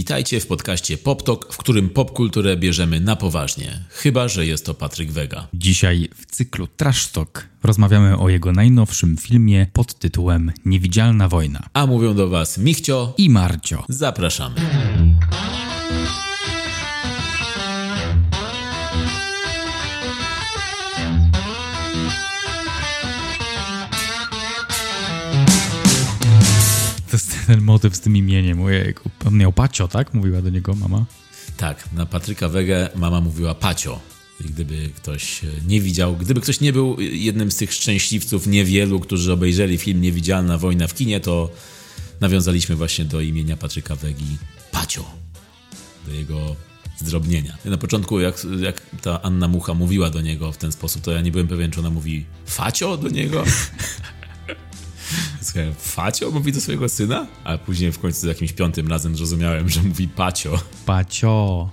Witajcie w podcaście PopTok, w którym popkulturę bierzemy na poważnie. Chyba, że jest to Patryk Wega. Dzisiaj w cyklu Trash Talk rozmawiamy o jego najnowszym filmie pod tytułem Niewidzialna wojna. A mówią do Was Michcio I Marcio. Zapraszamy. Ten motyw z tym imieniem. Ojejku. On miał Pacio, tak? Mówiła do niego mama. Tak, na Patryka Wegę mama mówiła Pacio. I gdyby ktoś e, nie widział, gdyby ktoś nie był jednym z tych szczęśliwców niewielu, którzy obejrzeli film Niewidzialna wojna w kinie, to nawiązaliśmy właśnie do imienia Patryka Wegi Pacio. Do jego zdrobnienia. Na początku, jak, jak ta Anna Mucha mówiła do niego w ten sposób, to ja nie byłem pewien, czy ona mówi Facio do niego. Słuchaj, Facio mówi do swojego syna? A później w końcu z jakimś piątym razem zrozumiałem, że mówi Pacio. Pacio.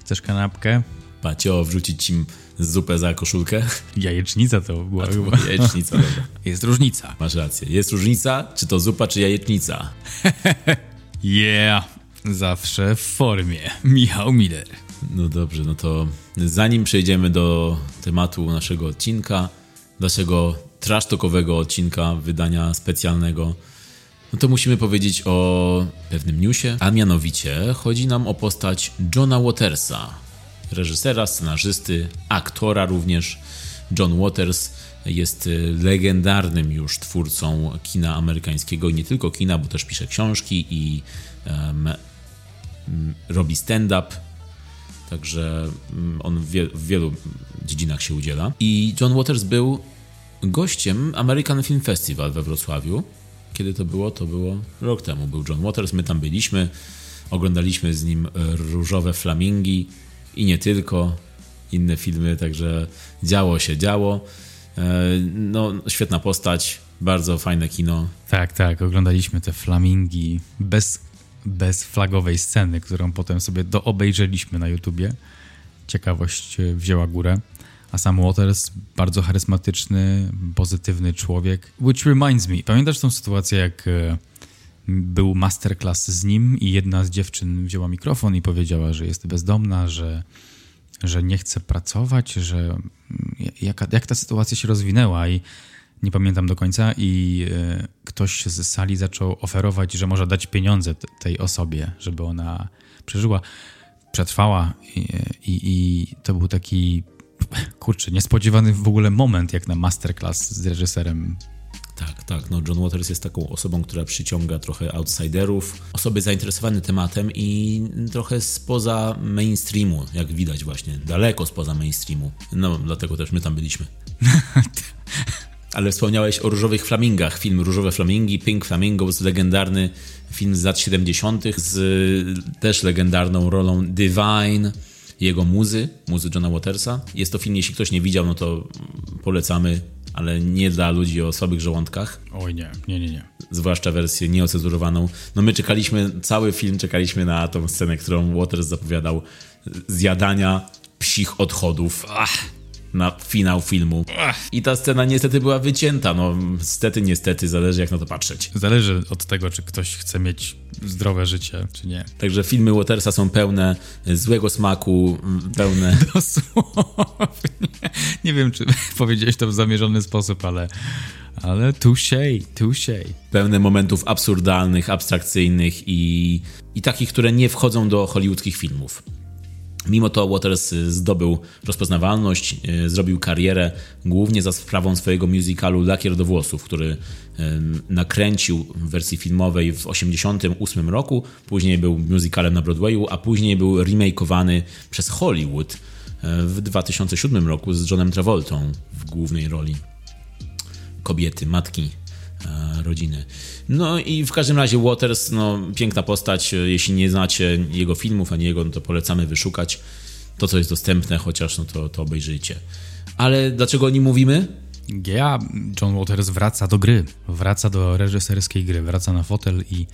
Chcesz kanapkę? Pacio, wrzucić ci zupę za koszulkę? Jajecznica to była To chyba. jajecznica, dobra. Jest różnica. Masz rację. Jest różnica, czy to zupa, czy jajecznica? Yeah. Zawsze w formie. Michał Miller. No dobrze, no to zanim przejdziemy do tematu naszego odcinka, naszego trasztokowego odcinka, wydania specjalnego, no to musimy powiedzieć o pewnym newsie, a mianowicie chodzi nam o postać Johna Watersa, reżysera, scenarzysty, aktora również. John Waters jest legendarnym już twórcą kina amerykańskiego i nie tylko kina, bo też pisze książki i em, m, robi stand-up. Także mm, on w wielu dziedzinach się udziela. I John Waters był gościem American Film Festival we Wrocławiu. Kiedy to było? To było rok temu. Był John Waters, my tam byliśmy. Oglądaliśmy z nim Różowe Flamingi i nie tylko. Inne filmy, także działo się, działo. E, No, świetna postać, bardzo fajne kino. Tak, tak. Oglądaliśmy te flamingi bez, bez flagowej sceny, którą potem sobie doobejrzeliśmy na YouTubie. Ciekawość e, wzięła górę. A sam Waters, bardzo charyzmatyczny, pozytywny człowiek. Which reminds me, pamiętasz tą sytuację, jak e, był masterclass z nim i jedna z dziewczyn wzięła mikrofon i powiedziała, że jest bezdomna, że, że nie chce pracować, że mm, jak ta sytuacja się rozwinęła i nie pamiętam do końca i e, ktoś z sali zaczął oferować, że może dać pieniądze tej osobie, żeby ona przeżyła, przetrwała i, i, i to był taki kurczę, niespodziewany w ogóle moment jak na masterclass z reżyserem Tak, tak. No John Waters jest taką osobą, która przyciąga trochę outsiderów, osoby zainteresowane tematem i trochę spoza mainstreamu, jak widać właśnie, daleko spoza mainstreamu. No, dlatego też my tam byliśmy. Ale wspomniałeś o Różowych Flamingach. Film Różowe Flamingi, Pink Flamingos, legendarny film z lat 70. z też legendarną rolą Divine, jego muzy, muzy Johna Watersa. Jest to film, jeśli ktoś nie widział, no to polecamy, ale nie dla ludzi o słabych żołądkach Oj nie, nie, nie, nie. zwłaszcza wersję nieocenzurowaną. No my czekaliśmy, cały film czekaliśmy na tą scenę, którą Waters zapowiadał zjadania psich odchodów na finał filmu. I ta scena niestety była wycięta. No niestety, niestety, zależy jak na to patrzeć. Zależy od tego, czy ktoś chce mieć zdrowe życie, czy nie. Także filmy Watersa są pełne złego smaku, pełne... Dosłownie. Nie wiem, czy powiedziałeś to w zamierzony sposób, ale, ale touché, touché. pełne momentów absurdalnych, abstrakcyjnych i, i takich, które nie wchodzą do hollywoodzkich filmów. Mimo to Waters y, zdobył rozpoznawalność, y, zrobił karierę głównie za sprawą swojego musicalu Lakier do włosów, który y, nakręcił w wersji filmowej w 1988 roku, później był musicalem na Broadwayu, a później był remakeowany przez Hollywood w 2007 roku z Johnem Travoltą w głównej roli kobiety, matki rodziny. No i w każdym razie Waters, no piękna postać. Jeśli nie znacie jego filmów, ani jego, no to polecamy wyszukać to, co jest dostępne, chociaż no to, to obejrzyjcie. Ale dlaczego o nim mówimy? Ja, John Waters wraca do gry, wraca do reżyserskiej gry, wraca na fotel i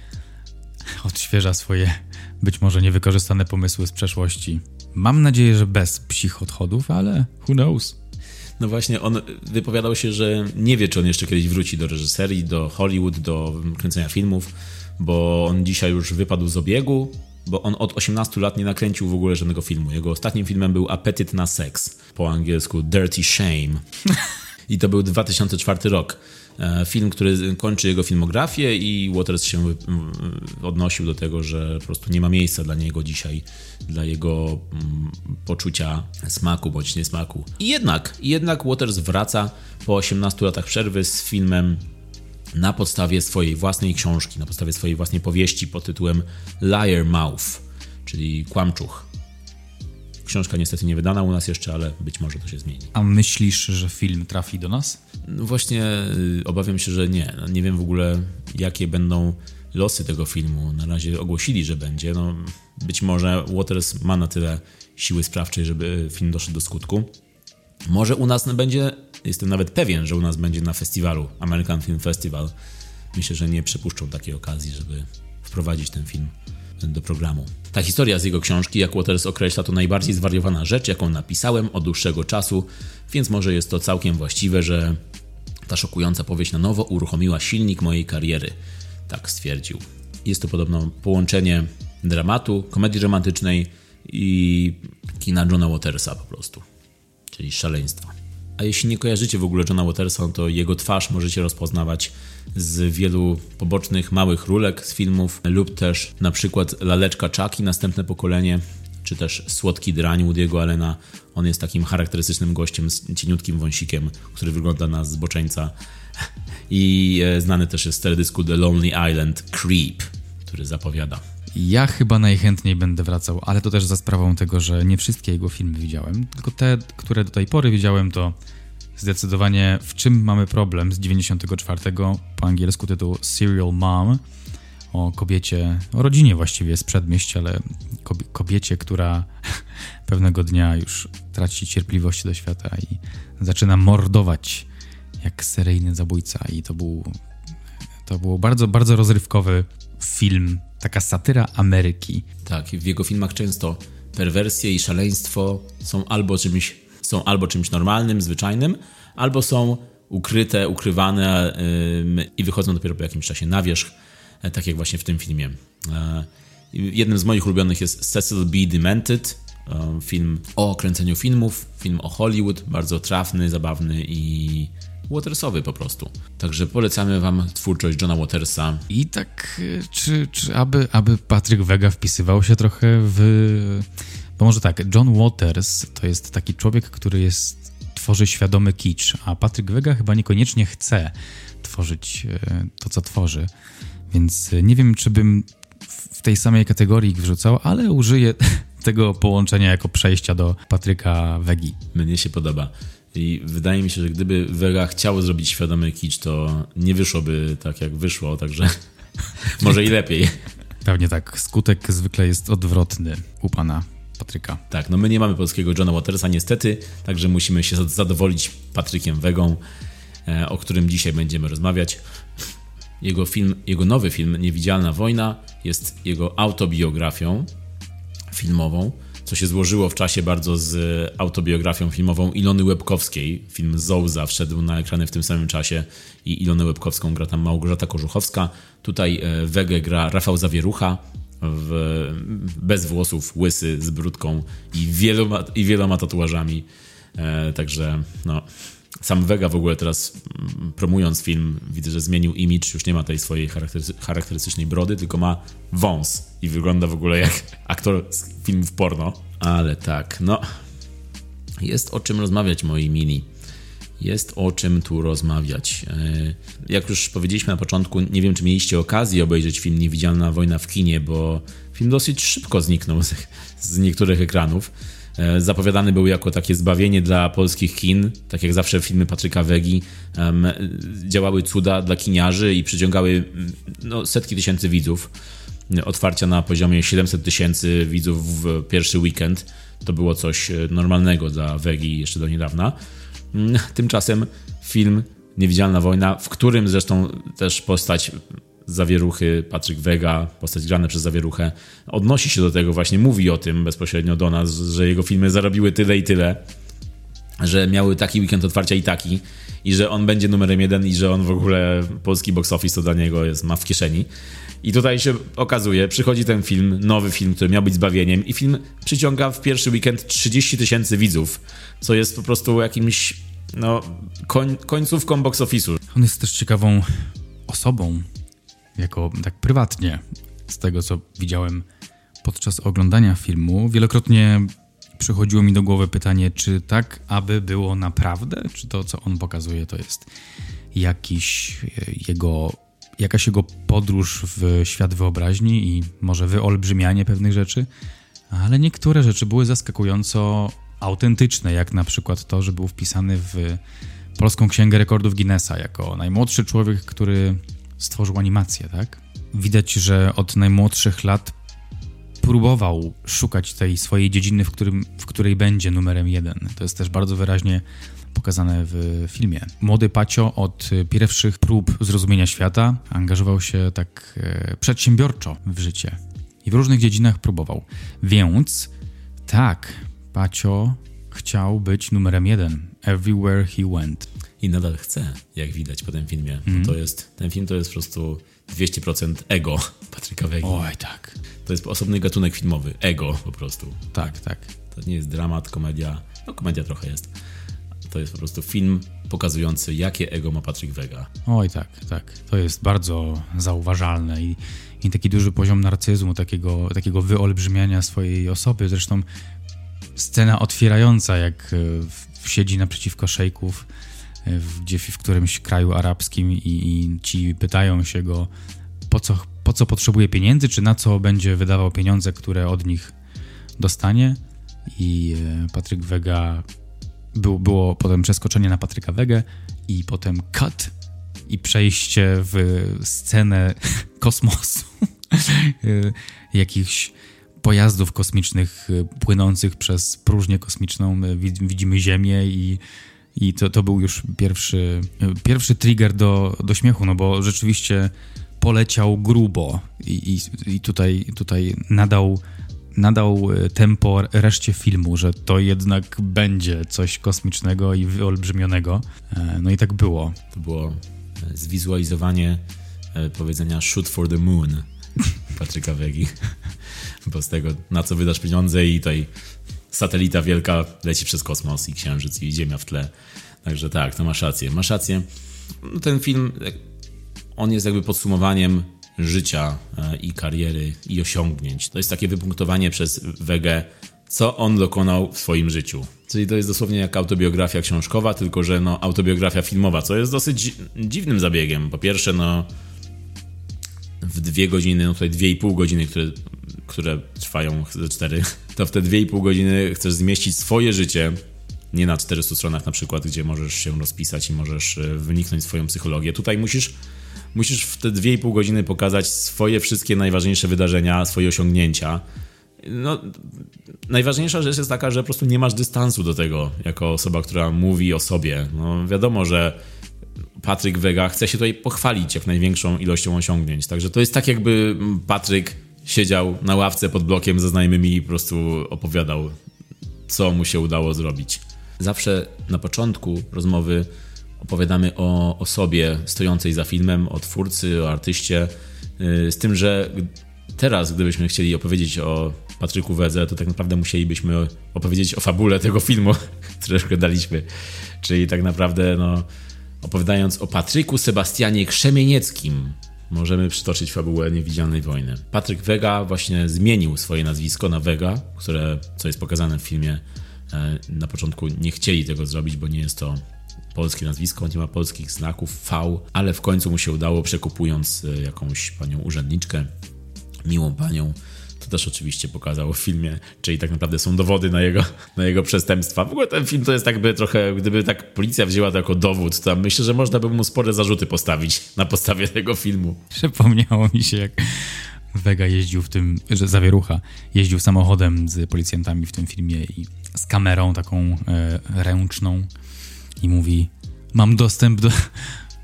odświeża swoje być może niewykorzystane pomysły z przeszłości. Mam nadzieję, że bez psich odchodów, ale who knows. No właśnie, on wypowiadał się, że nie wie, czy on jeszcze kiedyś wróci do reżyserii, do Hollywood, do kręcenia filmów, bo on dzisiaj już wypadł z obiegu bo on od 18 lat nie nakręcił w ogóle żadnego filmu. Jego ostatnim filmem był Apetyt na seks, po angielsku Dirty Shame. I to był 2004 rok. E, film, który kończy jego filmografię i Waters się odnosił do tego, że po prostu nie ma miejsca dla niego dzisiaj, dla jego mm, poczucia smaku bądź niesmaku. I jednak, jednak Waters wraca po 18 latach przerwy z filmem na podstawie swojej własnej książki, na podstawie swojej własnej powieści pod tytułem Liar Mouth, czyli Kłamczuch. Książka niestety nie wydana u nas jeszcze, ale być może to się zmieni. A myślisz, że film trafi do nas? No właśnie y, obawiam się, że nie. No nie wiem w ogóle, jakie będą losy tego filmu. Na razie ogłosili, że będzie. No, być może Waters ma na tyle siły sprawczej, żeby film doszedł do skutku. Może u nas będzie, jestem nawet pewien, że u nas będzie na festiwalu, American Film Festival. Myślę, że nie przepuszczą takiej okazji, żeby wprowadzić ten film do programu. Ta historia z jego książki, jak Waters określa, to najbardziej zwariowana rzecz, jaką napisałem od dłuższego czasu, więc może jest to całkiem właściwe, że ta szokująca powieść na nowo uruchomiła silnik mojej kariery. Tak stwierdził. Jest to podobno połączenie dramatu, komedii romantycznej i kina Johna Watersa po prostu, czyli szaleństwa. A jeśli nie kojarzycie w ogóle Johna Watersa, to jego twarz możecie rozpoznawać z wielu pobocznych, małych rulek z filmów, lub też na przykład Laleczka Chucky, następne pokolenie, czy też Słodki Drań Woody'ego Allena. On jest takim charakterystycznym gościem z cieniutkim wąsikiem, który wygląda na zboczeńca. I e, znany też jest z teledysku The Lonely Island Creep, który zapowiada. Ja chyba najchętniej będę wracał, ale to też za sprawą tego, że nie wszystkie jego filmy widziałem, tylko te, które do tej pory widziałem, to zdecydowanie w czym mamy problem z 94 po angielsku tytuł Serial Mom o kobiecie, o rodzinie właściwie z przedmieść, ale kobiecie, która pewnego dnia już traci cierpliwość do świata i zaczyna mordować jak seryjny zabójca i to był to był bardzo, bardzo rozrywkowy film, taka satyra Ameryki. Tak, w jego filmach często perwersje i szaleństwo są albo czymś, są albo czymś normalnym, zwyczajnym, albo są ukryte, ukrywane i wychodzą dopiero po jakimś czasie na wierzch, yy, tak jak właśnie w tym filmie. Yy, jednym z moich ulubionych jest Cecil B. Demented, e, film o kręceniu filmów, film o Hollywood, bardzo trafny, zabawny i Watersowy po prostu. Także polecamy wam twórczość Johna Watersa. I tak, e, czy, czy aby, aby Patryk Vega wpisywał się trochę w... Bo może tak, John Waters to jest taki człowiek, który jest tworzy świadomy kicz, a Patryk Vega chyba niekoniecznie chce tworzyć e, to, co tworzy. Więc e, nie wiem, czy bym w tej samej kategorii ich wrzucał, ale użyję tego połączenia jako przejścia do Patryka Wegi. Mnie się podoba. I wydaje mi się, że gdyby Vega chciał zrobić świadomy kicz, to nie wyszłoby tak, jak wyszło, także może i lepiej. Pewnie tak. Skutek zwykle jest odwrotny u pana Patryka. Tak, no my nie mamy polskiego Johna Watersa niestety, także musimy się zadowolić Patrykiem Wegą, e, o którym dzisiaj będziemy rozmawiać. Jego film, jego nowy film Niewidzialna Wojna jest jego autobiografią filmową co się złożyło w czasie bardzo z autobiografią filmową Ilony Łebkowskiej. Film Zouza wszedł na ekrany w tym samym czasie i Ilonę Łebkowską gra tam Małgorzata Korzuchowska. Tutaj e, Wege gra Rafał Zawierucha, w, bez włosów, łysy, z brudką i wieloma, i wieloma tatuażami. E, także no, sam Vega w ogóle teraz mm, promując film, widzę, że zmienił image, już nie ma tej swojej charakterystycznej brody, tylko ma wąs i wygląda w ogóle jak aktor z filmów porno. Ale tak, no, jest o czym rozmawiać, moi mini. Jest o czym tu rozmawiać. E, jak już powiedzieliśmy na początku, nie wiem, czy mieliście okazję obejrzeć film Niewidzialna Wojna w kinie, bo film dosyć szybko zniknął z, z niektórych ekranów. E, zapowiadany był jako takie zbawienie dla polskich kin, tak jak zawsze filmy Patryka Wegi działały cuda dla kiniarzy i przyciągały no, setki tysięcy widzów. Otwarcia na poziomie 700 tysięcy widzów w pierwszy weekend to było coś e, normalnego dla Wegi jeszcze do niedawna. Tymczasem film Niewidzialna Wojna, w którym zresztą też postać Zawieruchy, Patryk Wega, postać grana przez Zawieruchę, odnosi się do tego właśnie, mówi o tym bezpośrednio do nas, że jego filmy zarobiły tyle i tyle. że miały taki weekend otwarcia i taki, i że on będzie numerem jeden i że on w ogóle polski box office to dla niego jest, ma w kieszeni. I tutaj się okazuje, przychodzi ten film, nowy film, który miał być zbawieniem i film przyciąga w pierwszy weekend 30 tysięcy widzów, co jest po prostu jakimś, no, koń, końcówką box office'u. On jest też ciekawą osobą, jako tak prywatnie, z tego co widziałem podczas oglądania filmu. Wielokrotnie przychodziło mi do głowy pytanie, czy tak, aby było naprawdę? Czy to, co on pokazuje, to jest jakiś e, jego, jakaś jego podróż w świat wyobraźni i może wyolbrzymianie pewnych rzeczy? Ale niektóre rzeczy były zaskakująco autentyczne, jak na przykład to, że był wpisany w Polską Księgę Rekordów Guinnessa jako najmłodszy człowiek, który stworzył animację, tak? Widać, że od najmłodszych lat próbował szukać tej swojej dziedziny, w, którym, w której będzie numerem jeden. To jest też bardzo wyraźnie pokazane w filmie. Młody Pacio od pierwszych prób zrozumienia świata angażował się tak e, przedsiębiorczo w życie i w różnych dziedzinach próbował. Więc tak, Pacio chciał być numerem jeden everywhere he went. I nadal chce, jak widać po tym filmie. Mm. To jest, ten film to jest po prostu 200% ego Patryka Wegi. Oj, tak. To jest osobny gatunek filmowy. Ego po prostu. Tak, tak. To nie jest dramat, komedia. No, komedia trochę jest. To jest po prostu film pokazujący, jakie ego ma Patryk Wega. Oj, tak, tak. To jest bardzo zauważalne i, i taki duży poziom narcyzmu, takiego, takiego wyolbrzymiania swojej osoby. Zresztą scena otwierająca, jak e, siedzi naprzeciwko szejków e, w, gdzie w którymś kraju arabskim i, i ci pytają się go, po co, po co potrzebuje pieniędzy, czy na co będzie wydawał pieniądze, które od nich dostanie. I e, Patryk Wega był, było potem przeskoczenie na Patryka Wegę i potem cut i przejście w scenę kosmosu. jakichś pojazdów kosmicznych płynących przez próżnię kosmiczną. Widzimy Ziemię i i to, to był już pierwszy, pierwszy trigger do, do śmiechu, no bo rzeczywiście poleciał grubo i, i, i tutaj, tutaj nadał, nadał e, tempo reszcie filmu, że to jednak będzie coś kosmicznego i wyolbrzymionego. E, no i tak było. To było e, zwizualizowanie powiedzenia shoot for the moon Patryka Wegi. Bo z tego, na co wydasz pieniądze i tutaj satelita wielka leci przez kosmos i księżyc i ziemia w tle. Także tak, to masz rację. Masz rację. No, ten film on jest jakby podsumowaniem życia e, i kariery i osiągnięć. To jest takie wypunktowanie przez Wege, co on dokonał w swoim życiu. Czyli to jest dosłownie jak autobiografia książkowa, tylko że no, autobiografia filmowa, co jest dosyć dziwnym zabiegiem. Po pierwsze, no w dwie godziny, no tutaj dwie i pół godziny, które, które trwają ze cztery, to w te dwie i pół godziny chcesz zmieścić swoje życie, nie na 400 stronach na przykład, gdzie możesz się rozpisać i możesz e, wyniknąć swoją psychologię. Tutaj musisz musisz w te 2,5 godziny pokazać swoje wszystkie najważniejsze wydarzenia, swoje osiągnięcia. No, najważniejsza rzecz jest taka, że po prostu nie masz dystansu do tego, jako osoba, która mówi o sobie. No, wiadomo, że Patryk Wega chce się tutaj pochwalić jak największą ilością osiągnięć. Także to jest tak, jakby Patryk siedział na ławce pod blokiem ze znajomymi i po prostu opowiadał, co mu się udało zrobić. Zawsze na początku rozmowy opowiadamy o osobie stojącej za filmem, o twórcy, o artyście, y, z tym, że teraz, gdybyśmy chcieli opowiedzieć o Patryku Wedze, to tak naprawdę musielibyśmy opowiedzieć o fabule tego filmu, który oglądaliśmy. Czyli tak naprawdę, no, opowiadając o Patryku Sebastianie Krzemienieckim, możemy przytoczyć fabułę Niewidzialnej Wojny. Patryk Wega właśnie zmienił swoje nazwisko na Wega, które, co jest pokazane w filmie, e, na początku nie chcieli tego zrobić, bo nie jest to polskie nazwisko, nie ma polskich znaków V, ale w końcu mu się udało, przekupując e, jakąś panią urzędniczkę, miłą panią. To też oczywiście pokazał w filmie, czyli tak naprawdę są dowody na jego, na jego przestępstwa. W ogóle ten film to jest jakby trochę, gdyby tak policja wzięła to jako dowód, to myślę, że można by mu spore zarzuty postawić na podstawie tego filmu. Przypomniało mi się, jak Vega jeździł w tym, że zawierucha, jeździł samochodem z policjantami w tym filmie i z kamerą taką e, ręczną i mówi: Mam dostęp do.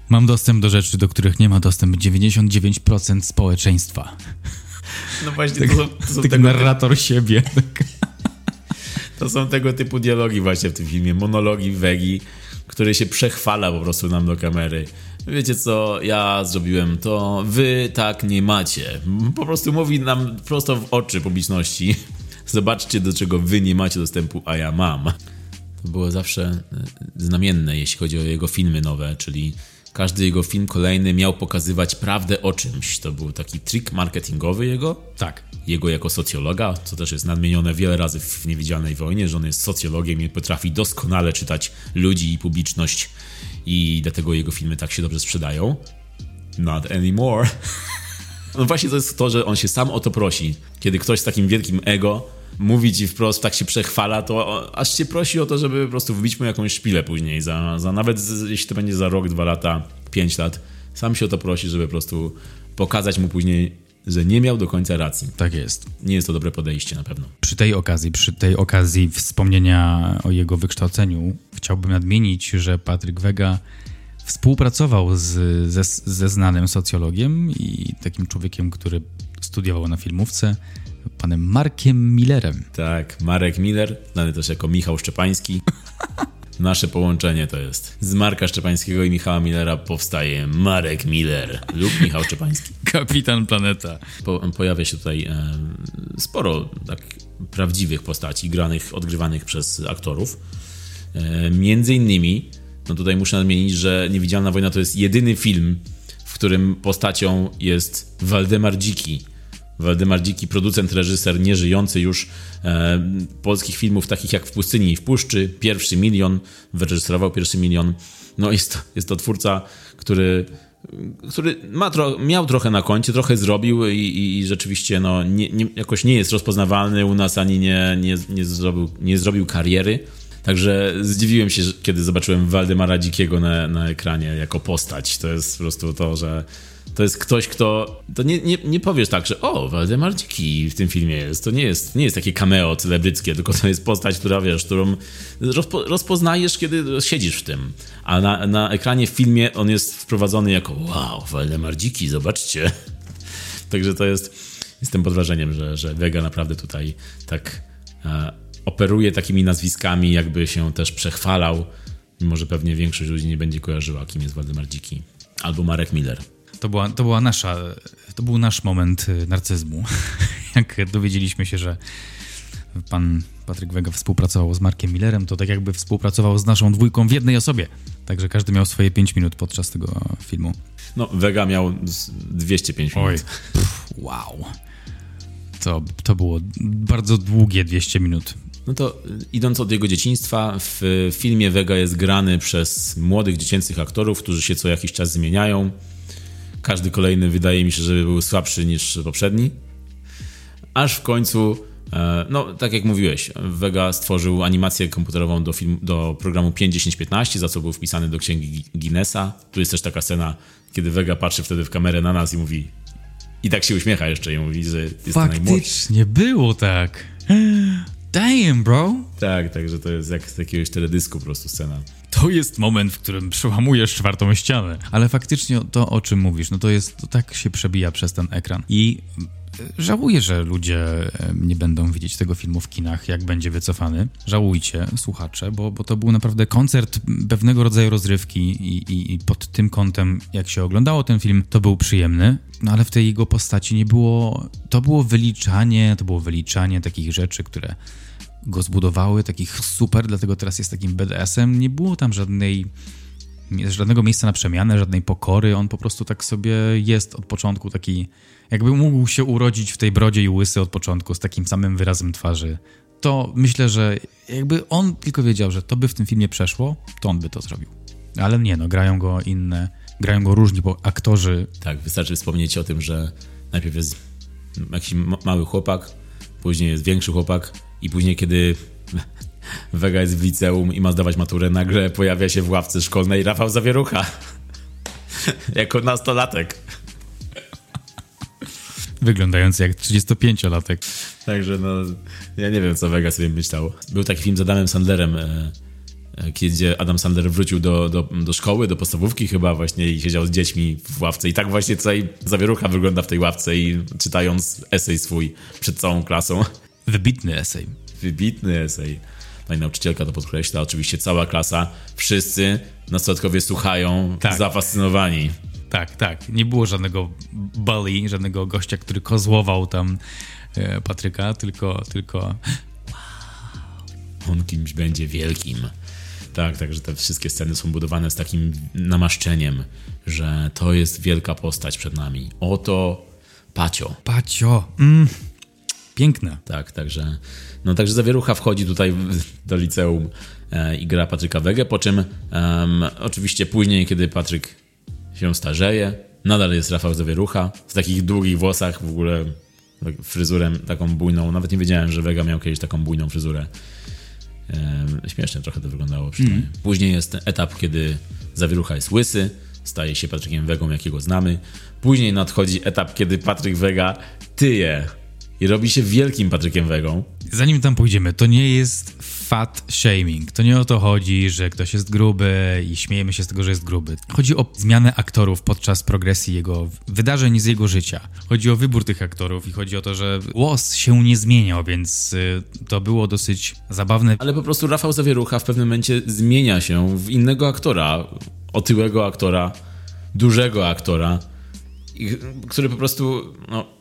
Mam dostęp do rzeczy, do których nie ma dostęp 99% społeczeństwa. No właśnie, tak, to, to taki narrator siebie. To są tego typu dialogi właśnie w tym filmie, monologi Wegi, który się przechwala po prostu nam do kamery. Wiecie co, ja zrobiłem to, wy tak nie macie. Po prostu mówi nam prosto w oczy publiczności. Zobaczcie, do czego wy nie macie dostępu, a ja mam. To było zawsze e, znamienne, jeśli chodzi o jego filmy nowe, czyli każdy jego film kolejny miał pokazywać prawdę o czymś. To był taki trik marketingowy jego. Tak. Jego jako socjologa, co też jest nadmienione wiele razy w Niewidzialnej Wojnie, że on jest socjologiem i potrafi doskonale czytać ludzi i publiczność i dlatego jego filmy tak się dobrze sprzedają. Not anymore. No właśnie to jest to, że on się sam o to prosi. Kiedy ktoś z takim wielkim ego mówi ci wprost, tak się przechwala, to aż cię prosi o to, żeby po prostu wbić mu jakąś szpilę później, za, za nawet jeśli to będzie za rok, dwa lata, pięć lat. Sam się o to prosi, żeby po prostu pokazać mu później, że nie miał do końca racji. Tak jest. Nie jest to dobre podejście na pewno. Przy tej okazji, przy tej okazji wspomnienia o jego wykształceniu, chciałbym nadmienić, że Patryk Wega współpracował z, ze, ze znanym socjologiem i takim człowiekiem, który studiował na filmówce, panem Markiem Millerem. Tak, Marek Miller, znany też jako Michał Szczepański. Nasze połączenie to jest. Z Marka Szczepańskiego i Michała Millera powstaje Marek Miller lub Michał Szczepański. Kapitan Planeta. Po, pojawia się tutaj e, sporo tak prawdziwych postaci, granych, odgrywanych przez aktorów. E, między innymi, no tutaj muszę nadmienić, że Niewidzialna Wojna to jest jedyny film, w którym postacią jest Waldemar Dziki, Waldemar Dziki, producent, reżyser, nieżyjący już e, polskich filmów takich jak W pustyni i w puszczy, Pierwszy Milion, wyreżyserował Pierwszy Milion. No jest to, jest to twórca, który, który ma tro, miał trochę na koncie, trochę zrobił i, i, i rzeczywiście no, nie, nie, jakoś nie jest rozpoznawalny u nas, ani nie, nie, nie, zrobił, nie zrobił kariery. Także zdziwiłem się, kiedy zobaczyłem Waldemara Dzikiego na, na ekranie jako postać. To jest po prostu to, że to jest ktoś, kto. To nie, nie, nie powiesz tak, że o, Waldemar Dziki w tym filmie jest. To nie jest, nie jest takie cameo celebryckie, tylko to jest postać, która wiesz, którą rozpo, rozpoznajesz, kiedy siedzisz w tym. A na, na ekranie w filmie on jest wprowadzony jako wow, Waldemar Dziki, zobaczcie. Także to jest. Jestem pod wrażeniem, że, że Vega naprawdę tutaj tak e, operuje takimi nazwiskami, jakby się też przechwalał, mimo że pewnie większość ludzi nie będzie kojarzyła, kim jest Waldemar Dziki. Albo Marek Miller. To była, to była nasza, to był nasz moment y, narcyzmu. Jak dowiedzieliśmy się, że pan Patryk Wega współpracował z Markiem Millerem, to tak jakby współpracował z naszą dwójką w jednej osobie. Także każdy miał swoje 5 minut podczas tego filmu. No, Vega miał 205 minut. Oj, Pff, wow. To, to było bardzo długie 200 minut. No to idąc od jego dzieciństwa, w filmie Vega jest grany przez młodych dziecięcych aktorów, którzy się co jakiś czas zmieniają. Każdy kolejny wydaje mi się, że był słabszy niż poprzedni. Aż w końcu, e, no tak jak mówiłeś, Vega stworzył animację komputerową do, film, do programu 5.10.15, za co był wpisany do księgi Guinnessa. Tu jest też taka scena, kiedy Vega patrzy wtedy w kamerę na nas i mówi i tak się uśmiecha jeszcze i mówi, że jest Faktycznie było tak. Damn, bro. Tak, także to jest jak z jakiegoś teledysku po prostu scena to jest moment, w którym przełamujesz czwartą ścianę. Ale faktycznie to, o czym mówisz, no to jest, to tak się przebija przez ten ekran. I e, Żałuję, że ludzie nie będą widzieć tego filmu w kinach, jak będzie wycofany. Żałujcie, słuchacze, bo, bo to był naprawdę koncert pewnego rodzaju rozrywki i, i, i, pod tym kątem, jak się oglądało ten film, to był przyjemny, no ale w tej jego postaci nie było. To było wyliczanie, to było wyliczanie takich rzeczy, które go zbudowały, takich super, dlatego teraz jest takim BDS-em. Nie było tam żadnej, żadnego miejsca na przemianę, żadnej pokory. On po prostu tak sobie jest od początku taki, jakby mógł się urodzić w tej brodzie i łysy od początku z takim samym wyrazem twarzy. To myślę, że jakby on tylko wiedział, że to by w tym filmie przeszło, to on by to zrobił. Ale nie, no grają go inne, grają go różni bo aktorzy. Tak, wystarczy wspomnieć o tym, że najpierw jest jakiś mały chłopak, później jest większy chłopak, i później, kiedy Vega jest w liceum i ma zdawać maturę, nagle pojawia się w ławce szkolnej Rafał Zawierucha. jako nastolatek. Wyglądający jak 35-latek. Także no, ja nie wiem, co Vega sobie myślał. Był taki film z Adamem Sandlerem, e, e, kiedy Adam Sandler wrócił do, do, do szkoły, do podstawówki chyba właśnie i siedział z dziećmi w ławce. I tak właśnie tutaj Zawierucha wygląda w tej ławce i czytając esej swój przed całą klasą. Wybitny esej. Wybitny esej. Pani nauczycielka to podkreśla, oczywiście cała klasa, wszyscy nastolatkowie słuchają, Tak. zafascynowani. Tak, tak. Nie było żadnego bully, żadnego gościa, który kozłował tam e, Patryka, tylko, tylko On kimś będzie wielkim. Tak, także te wszystkie sceny są budowane z takim namaszczeniem, że to jest wielka postać przed nami. Oto Pacio. Pacio. Mm, piękne. Tak, także, no także Zawierucha wchodzi tutaj do liceum e, i gra Patryka Wegę, po czym em, oczywiście później, kiedy Patryk się starzeje, nadal jest Rafał Zawierucha w takich długich włosach, w ogóle tak fryzurę taką bujną. Nawet nie wiedziałem, że Wega miał kiedyś taką bujną fryzurę. Em, śmiesznie trochę to wyglądało przynajmniej. Później jest etap, kiedy Zawierucha jest łysy, staje się Patrykiem Wegą, jakiego znamy. Później nadchodzi etap, kiedy Patryk Wega tyje i robi się wielkim Patrykiem Wegą. Zanim tam pójdziemy, to nie jest fat shaming. To nie o to chodzi, że ktoś jest gruby i śmiejemy się z tego, że jest gruby. Chodzi o zmianę aktorów podczas progresji jego wydarzeń z jego życia. Chodzi o wybór tych aktorów i chodzi o to, że głos się nie zmieniał, więc y, to było dosyć zabawne. Ale po prostu Rafał Zawierucha w pewnym momencie zmienia się w innego aktora, otyłego aktora, dużego aktora, który po prostu, no,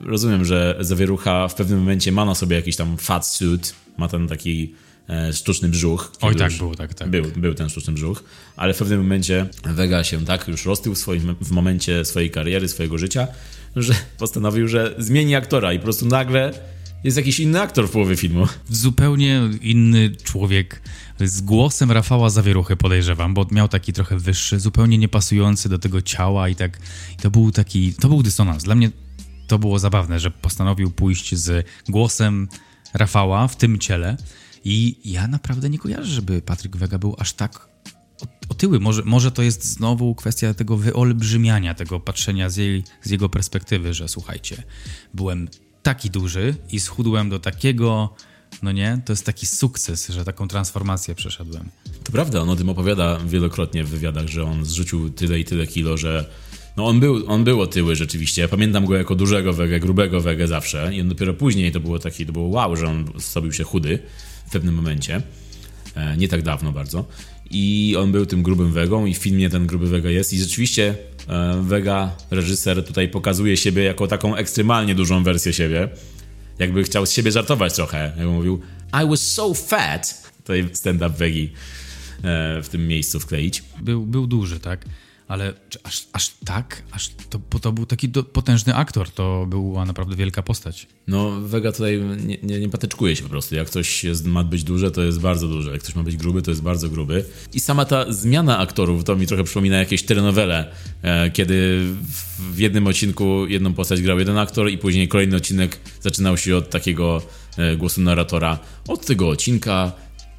rozumiem, że Zawierucha w pewnym momencie ma na sobie jakiś tam fat suit, ma ten taki e, sztuczny brzuch. Oj, tak było, tak, tak. Był, był ten sztuczny brzuch, ale w pewnym momencie Vega się tak już roztył w, swoim, w momencie swojej kariery, swojego życia, że postanowił, że zmieni aktora i po prostu nagle jest jakiś inny aktor w połowie filmu. Zupełnie inny człowiek z głosem Rafała Zawieruchy podejrzewam, bo miał taki trochę wyższy, zupełnie niepasujący do tego ciała i tak i to był taki, to był dysonans. Dla mnie to było zabawne, że postanowił pójść z głosem Rafała w tym ciele i ja naprawdę nie kojarzę, żeby Patryk Wega był aż tak otyły. Może, może to jest znowu kwestia tego wyolbrzymiania, tego patrzenia z, jej, z jego perspektywy, że słuchajcie, byłem taki duży i schudłem do takiego, no nie, to jest taki sukces, że taką transformację przeszedłem. To prawda, on o tym opowiada wielokrotnie w wywiadach, że on zrzucił tyle i tyle kilo, że no on był, on był otyły rzeczywiście. Ja pamiętam go jako dużego wegę, grubego wegę zawsze i dopiero później to było taki, to było wow, że on zrobił się chudy w pewnym momencie. E, nie tak dawno bardzo. I on był tym grubym wegą i w filmie ten gruby wega jest i rzeczywiście e, wega, reżyser tutaj pokazuje siebie jako taką ekstremalnie dużą wersję siebie. Jakby chciał z siebie żartować trochę. Jakby mówił I was so fat. Tutaj stand-up wegi e, w tym miejscu wkleić. Był, był duży, tak? Ale aż, aż tak? Aż to, bo to był taki do, potężny aktor, to była naprawdę wielka postać. No, Vega tutaj nie, nie, nie patyczkuje się po prostu. Jak coś jest, ma być duże, to jest bardzo duże. Jak ktoś ma być gruby, to jest bardzo gruby. I sama ta zmiana aktorów, to mi trochę przypomina jakieś telenowele, e, kiedy w, w jednym odcinku jedną postać grał jeden aktor i później kolejny odcinek zaczynał się od takiego e, głosu narratora. Od tego odcinka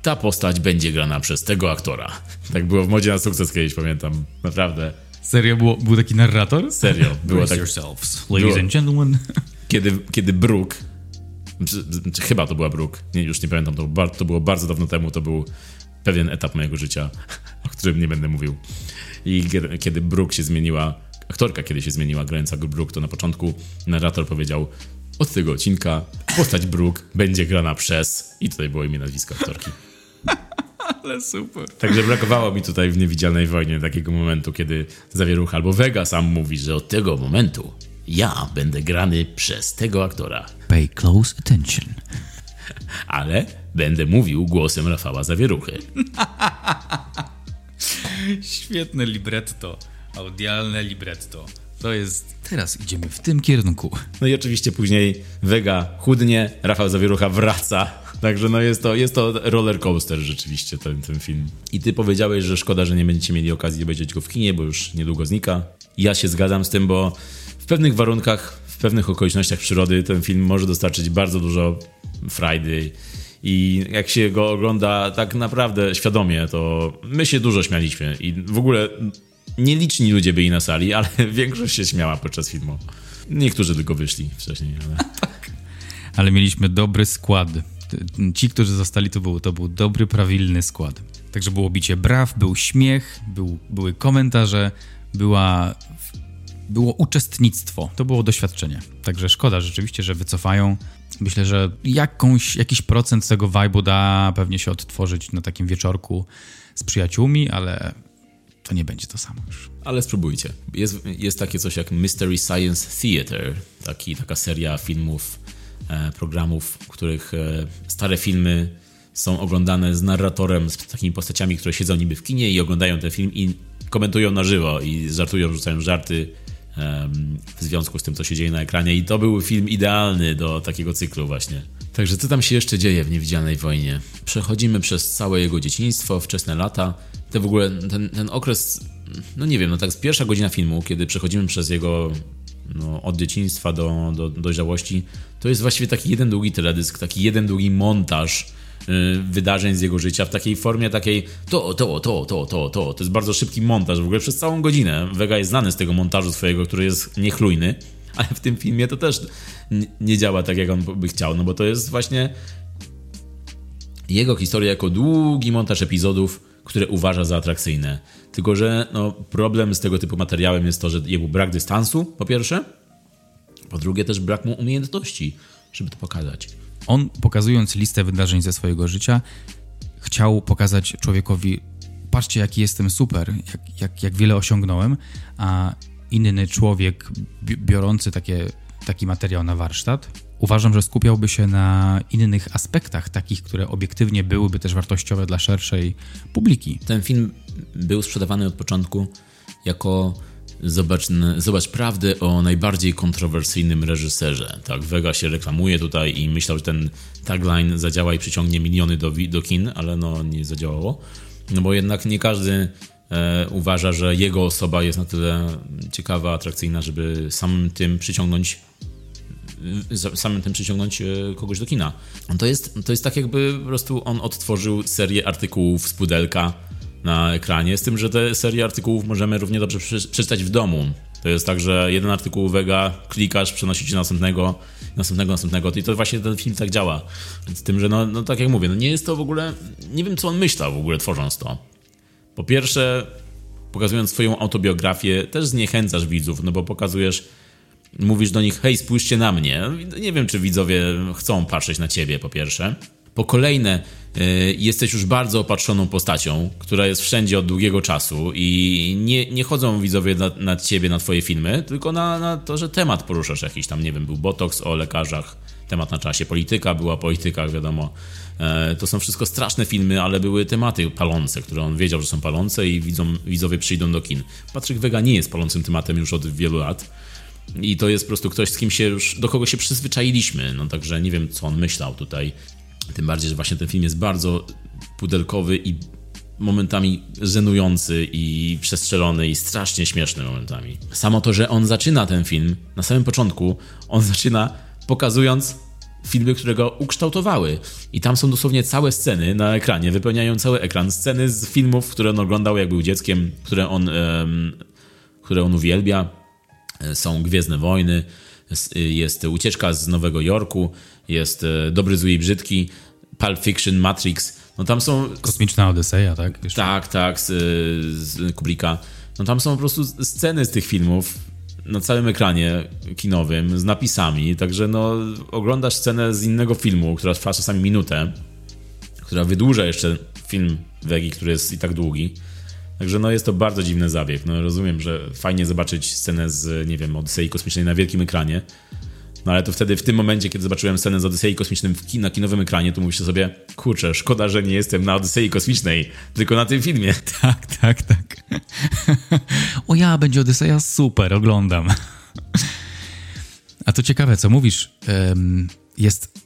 ta postać będzie grana przez tego aktora. Tak było w modzie na sukces kiedyś, pamiętam. Naprawdę. Serio, było, był taki narrator? Serio. Było Brace tak, yourselves, ladies Było. and gentlemen. kiedy, kiedy czy, chyba to była Brooke, nie, już nie pamiętam, to, to było bardzo dawno temu, to był pewien etap mojego życia, o którym nie będę mówił. I kiedy, Brooke się zmieniła, aktorka kiedy się zmieniła, grająca Brooke, to na początku narrator powiedział od tego odcinka postać Brooke będzie grana przez... I tutaj było imię, nazwisko aktorki. Ale super. Także brakowało mi tutaj w Niewidzialnej Wojnie takiego momentu, kiedy Zawierucha albo Vega sam mówi, że od tego momentu ja będę grany przez tego aktora. Pay close attention. ale będę mówił głosem Rafała Zawieruchy. Świetne libretto. Audialne libretto. To jest... Teraz idziemy w tym kierunku. No i oczywiście później Vega chudnie, Rafał Zawierucha wraca. Także no jest to, jest to roller coaster rzeczywiście ten, ten film. I ty powiedziałeś, że szkoda, że nie będziecie mieli okazji obejrzeć go w kinie, bo już niedługo znika. Ja się zgadzam z tym, bo w pewnych warunkach, w pewnych okolicznościach przyrody ten film może dostarczyć bardzo dużo frajdy. I jak się go ogląda tak naprawdę świadomie, to my się dużo śmialiśmy. I w ogóle nieliczni ludzie byli na sali, ale większość się śmiała podczas filmu. Niektórzy tylko wyszli wcześniej, ale... Ale mieliśmy dobry skład. Ci, którzy zostali, to był, to był dobry, prawilny skład. Także było bicie braw, był śmiech, był, były komentarze, była, było uczestnictwo. To było doświadczenie. Także szkoda rzeczywiście, że wycofają. Myślę, że jakąś, jakiś procent tego vibe'u da pewnie się odtworzyć na takim wieczorku z przyjaciółmi, ale to nie będzie to samo już. Ale spróbujcie. Jest, jest takie coś jak Mystery Science Theater, taki, taka seria filmów, programów, w których e, stare filmy są oglądane z narratorem, z takimi postaciami, które siedzą niby w kinie i oglądają ten film i komentują na żywo i żartują, rzucają żarty w związku z tym, co się dzieje na ekranie. I to był film idealny do takiego cyklu, właśnie. Także co tam się jeszcze dzieje w Niewidzialnej Wojnie? Przechodzimy przez całe jego dzieciństwo, wczesne lata. Te w ogóle, ten, ten okres, no nie wiem, no tak z pierwsza godzina filmu, kiedy przechodzimy przez jego no, od dzieciństwa do, do dojrzałości, to jest właściwie taki jeden długi teledysk, taki jeden długi montaż Y, wydarzeń z jego życia w takiej formie takiej to, to, to, to, to, to. To jest bardzo szybki montaż. W ogóle przez całą godzinę Vega jest znany z tego montażu swojego, który jest niechlujny, ale w tym filmie to też nie działa tak, jak on by chciał, no bo to jest właśnie jego historia jako długi montaż epizodów, które uważa za atrakcyjne. Tylko, że no, problem z tego typu materiałem jest to, że jego brak dystansu, po pierwsze, po drugie też brak mu umiejętności, żeby to pokazać. On, pokazując listę wydarzeń ze swojego życia, chciał pokazać człowiekowi: Patrzcie, jaki jestem super, jak, jak, jak wiele osiągnąłem, a inny człowiek biorący takie, taki materiał na warsztat, uważam, że skupiałby się na innych aspektach, takich, które obiektywnie byłyby też wartościowe dla szerszej publiki. Ten film był sprzedawany od początku jako Zobacz, zobacz prawdę o najbardziej kontrowersyjnym reżyserze. Tak, Vega się reklamuje tutaj i myślał, że ten tagline zadziała i przyciągnie miliony do, do kin, ale no nie zadziałało. No bo jednak nie każdy e, uważa, że jego osoba jest na tyle ciekawa, atrakcyjna, żeby samym tym przyciągnąć samym tym przyciągnąć e, kogoś do kina. To jest, to jest tak jakby po prostu on odtworzył serię artykułów z pudelka na ekranie, z tym, że te serie artykułów możemy równie dobrze przeczytać w domu. To jest tak, że jeden artykuł Vega, klikasz, przenosi ci następnego, następnego, następnego. I to właśnie ten film tak działa. Z tym, że no, no tak jak mówię, no nie jest to w ogóle, nie wiem co on myślał w ogóle tworząc to. Po pierwsze, pokazując swoją autobiografię, też zniechęcasz widzów, no bo pokazujesz, mówisz do nich, hej, spójrzcie na mnie. Nie wiem, czy widzowie chcą patrzeć na ciebie, po pierwsze. Po kolejne, y, jesteś już bardzo opatrzoną postacią, która jest wszędzie od długiego czasu i nie, nie chodzą widzowie na, na ciebie, na twoje filmy, tylko na, na to, że temat poruszasz jakiś tam, nie wiem, był botoks o lekarzach, temat na czasie, polityka była o politykach, wiadomo. E, to są wszystko straszne filmy, ale były tematy palące, które on wiedział, że są palące i widzą, widzowie przyjdą do kin. Patryk Wega nie jest palącym tematem już od wielu lat. I to jest po prostu ktoś, z kim się już, do kogo się przyzwyczailiśmy. No także nie wiem, co on myślał tutaj. Tym bardziej, że właśnie ten film jest bardzo pudelkowy i momentami żenujący i przestrzelony i strasznie śmieszny momentami. Samo to, że on zaczyna ten film, na samym początku, on zaczyna pokazując filmy, które go ukształtowały. I tam są dosłownie całe sceny na ekranie, wypełniają cały ekran. Sceny z filmów, które on oglądał, jak był dzieckiem, które on, um, które on uwielbia. Są Gwiezdne Wojny, jest Ucieczka z Nowego Jorku, jest e, Dobry, Zły i Brzydki, Pulp Fiction, Matrix. No tam są... Kosmiczna Odyseja, tak? Jeszcze. Tak, tak, z, z Kubricka. No tam są po prostu sceny z tych filmów na całym ekranie kinowym z napisami, także no oglądasz scenę z innego filmu, która trwa czasami minutę, która wydłuża jeszcze film Wegi, który jest i tak długi. Także no jest to bardzo dziwny zabieg. No rozumiem, że fajnie zobaczyć scenę z, nie wiem, Odysei Kosmicznej na wielkim ekranie, no ale to wtedy, w tym momencie, kiedy zobaczyłem scenę z Odysei Kosmicznym kin na kinowym ekranie, to mówię sobie, kurczę, szkoda, że nie jestem na Odysei Kosmicznej, tylko na tym filmie. Tak, tak, tak. o ja, będzie Odyseja, super, oglądam. A to ciekawe, co mówisz. Jest,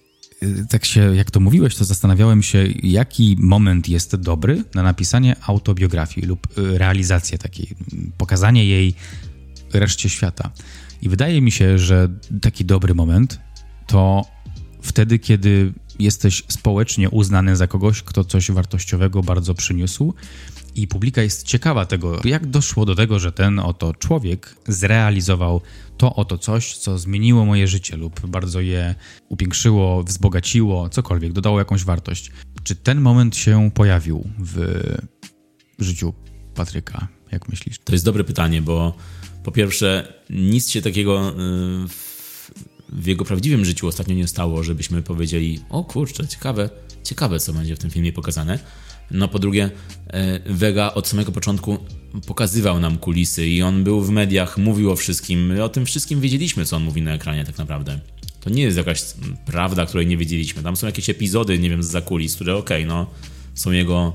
tak się, jak to mówiłeś, to zastanawiałem się, jaki moment jest dobry na napisanie autobiografii lub y, realizację takiej, pokazanie jej reszcie świata. I wydaje mi się, że taki dobry moment to wtedy, kiedy jesteś społecznie uznany za kogoś, kto coś wartościowego bardzo przyniósł i publika jest ciekawa tego, jak doszło do tego, że ten oto człowiek zrealizował to oto coś, co zmieniło moje życie lub bardzo je upiększyło, wzbogaciło, cokolwiek, dodało jakąś wartość. Czy ten moment się pojawił w życiu Patryka? Jak myślisz? To jest dobre pytanie, bo po pierwsze, nic się takiego y, w jego prawdziwym życiu ostatnio nie stało, żebyśmy powiedzieli, o kurczę, ciekawe, ciekawe co będzie w tym filmie pokazane. No po drugie, e, Vega od samego początku pokazywał nam kulisy i on był w mediach, mówił o wszystkim. O tym wszystkim wiedzieliśmy, co on mówi na ekranie tak naprawdę. To nie jest jakaś prawda, której nie wiedzieliśmy. Tam są jakieś epizody, nie wiem, z zakulis, które okej, okay, no są jego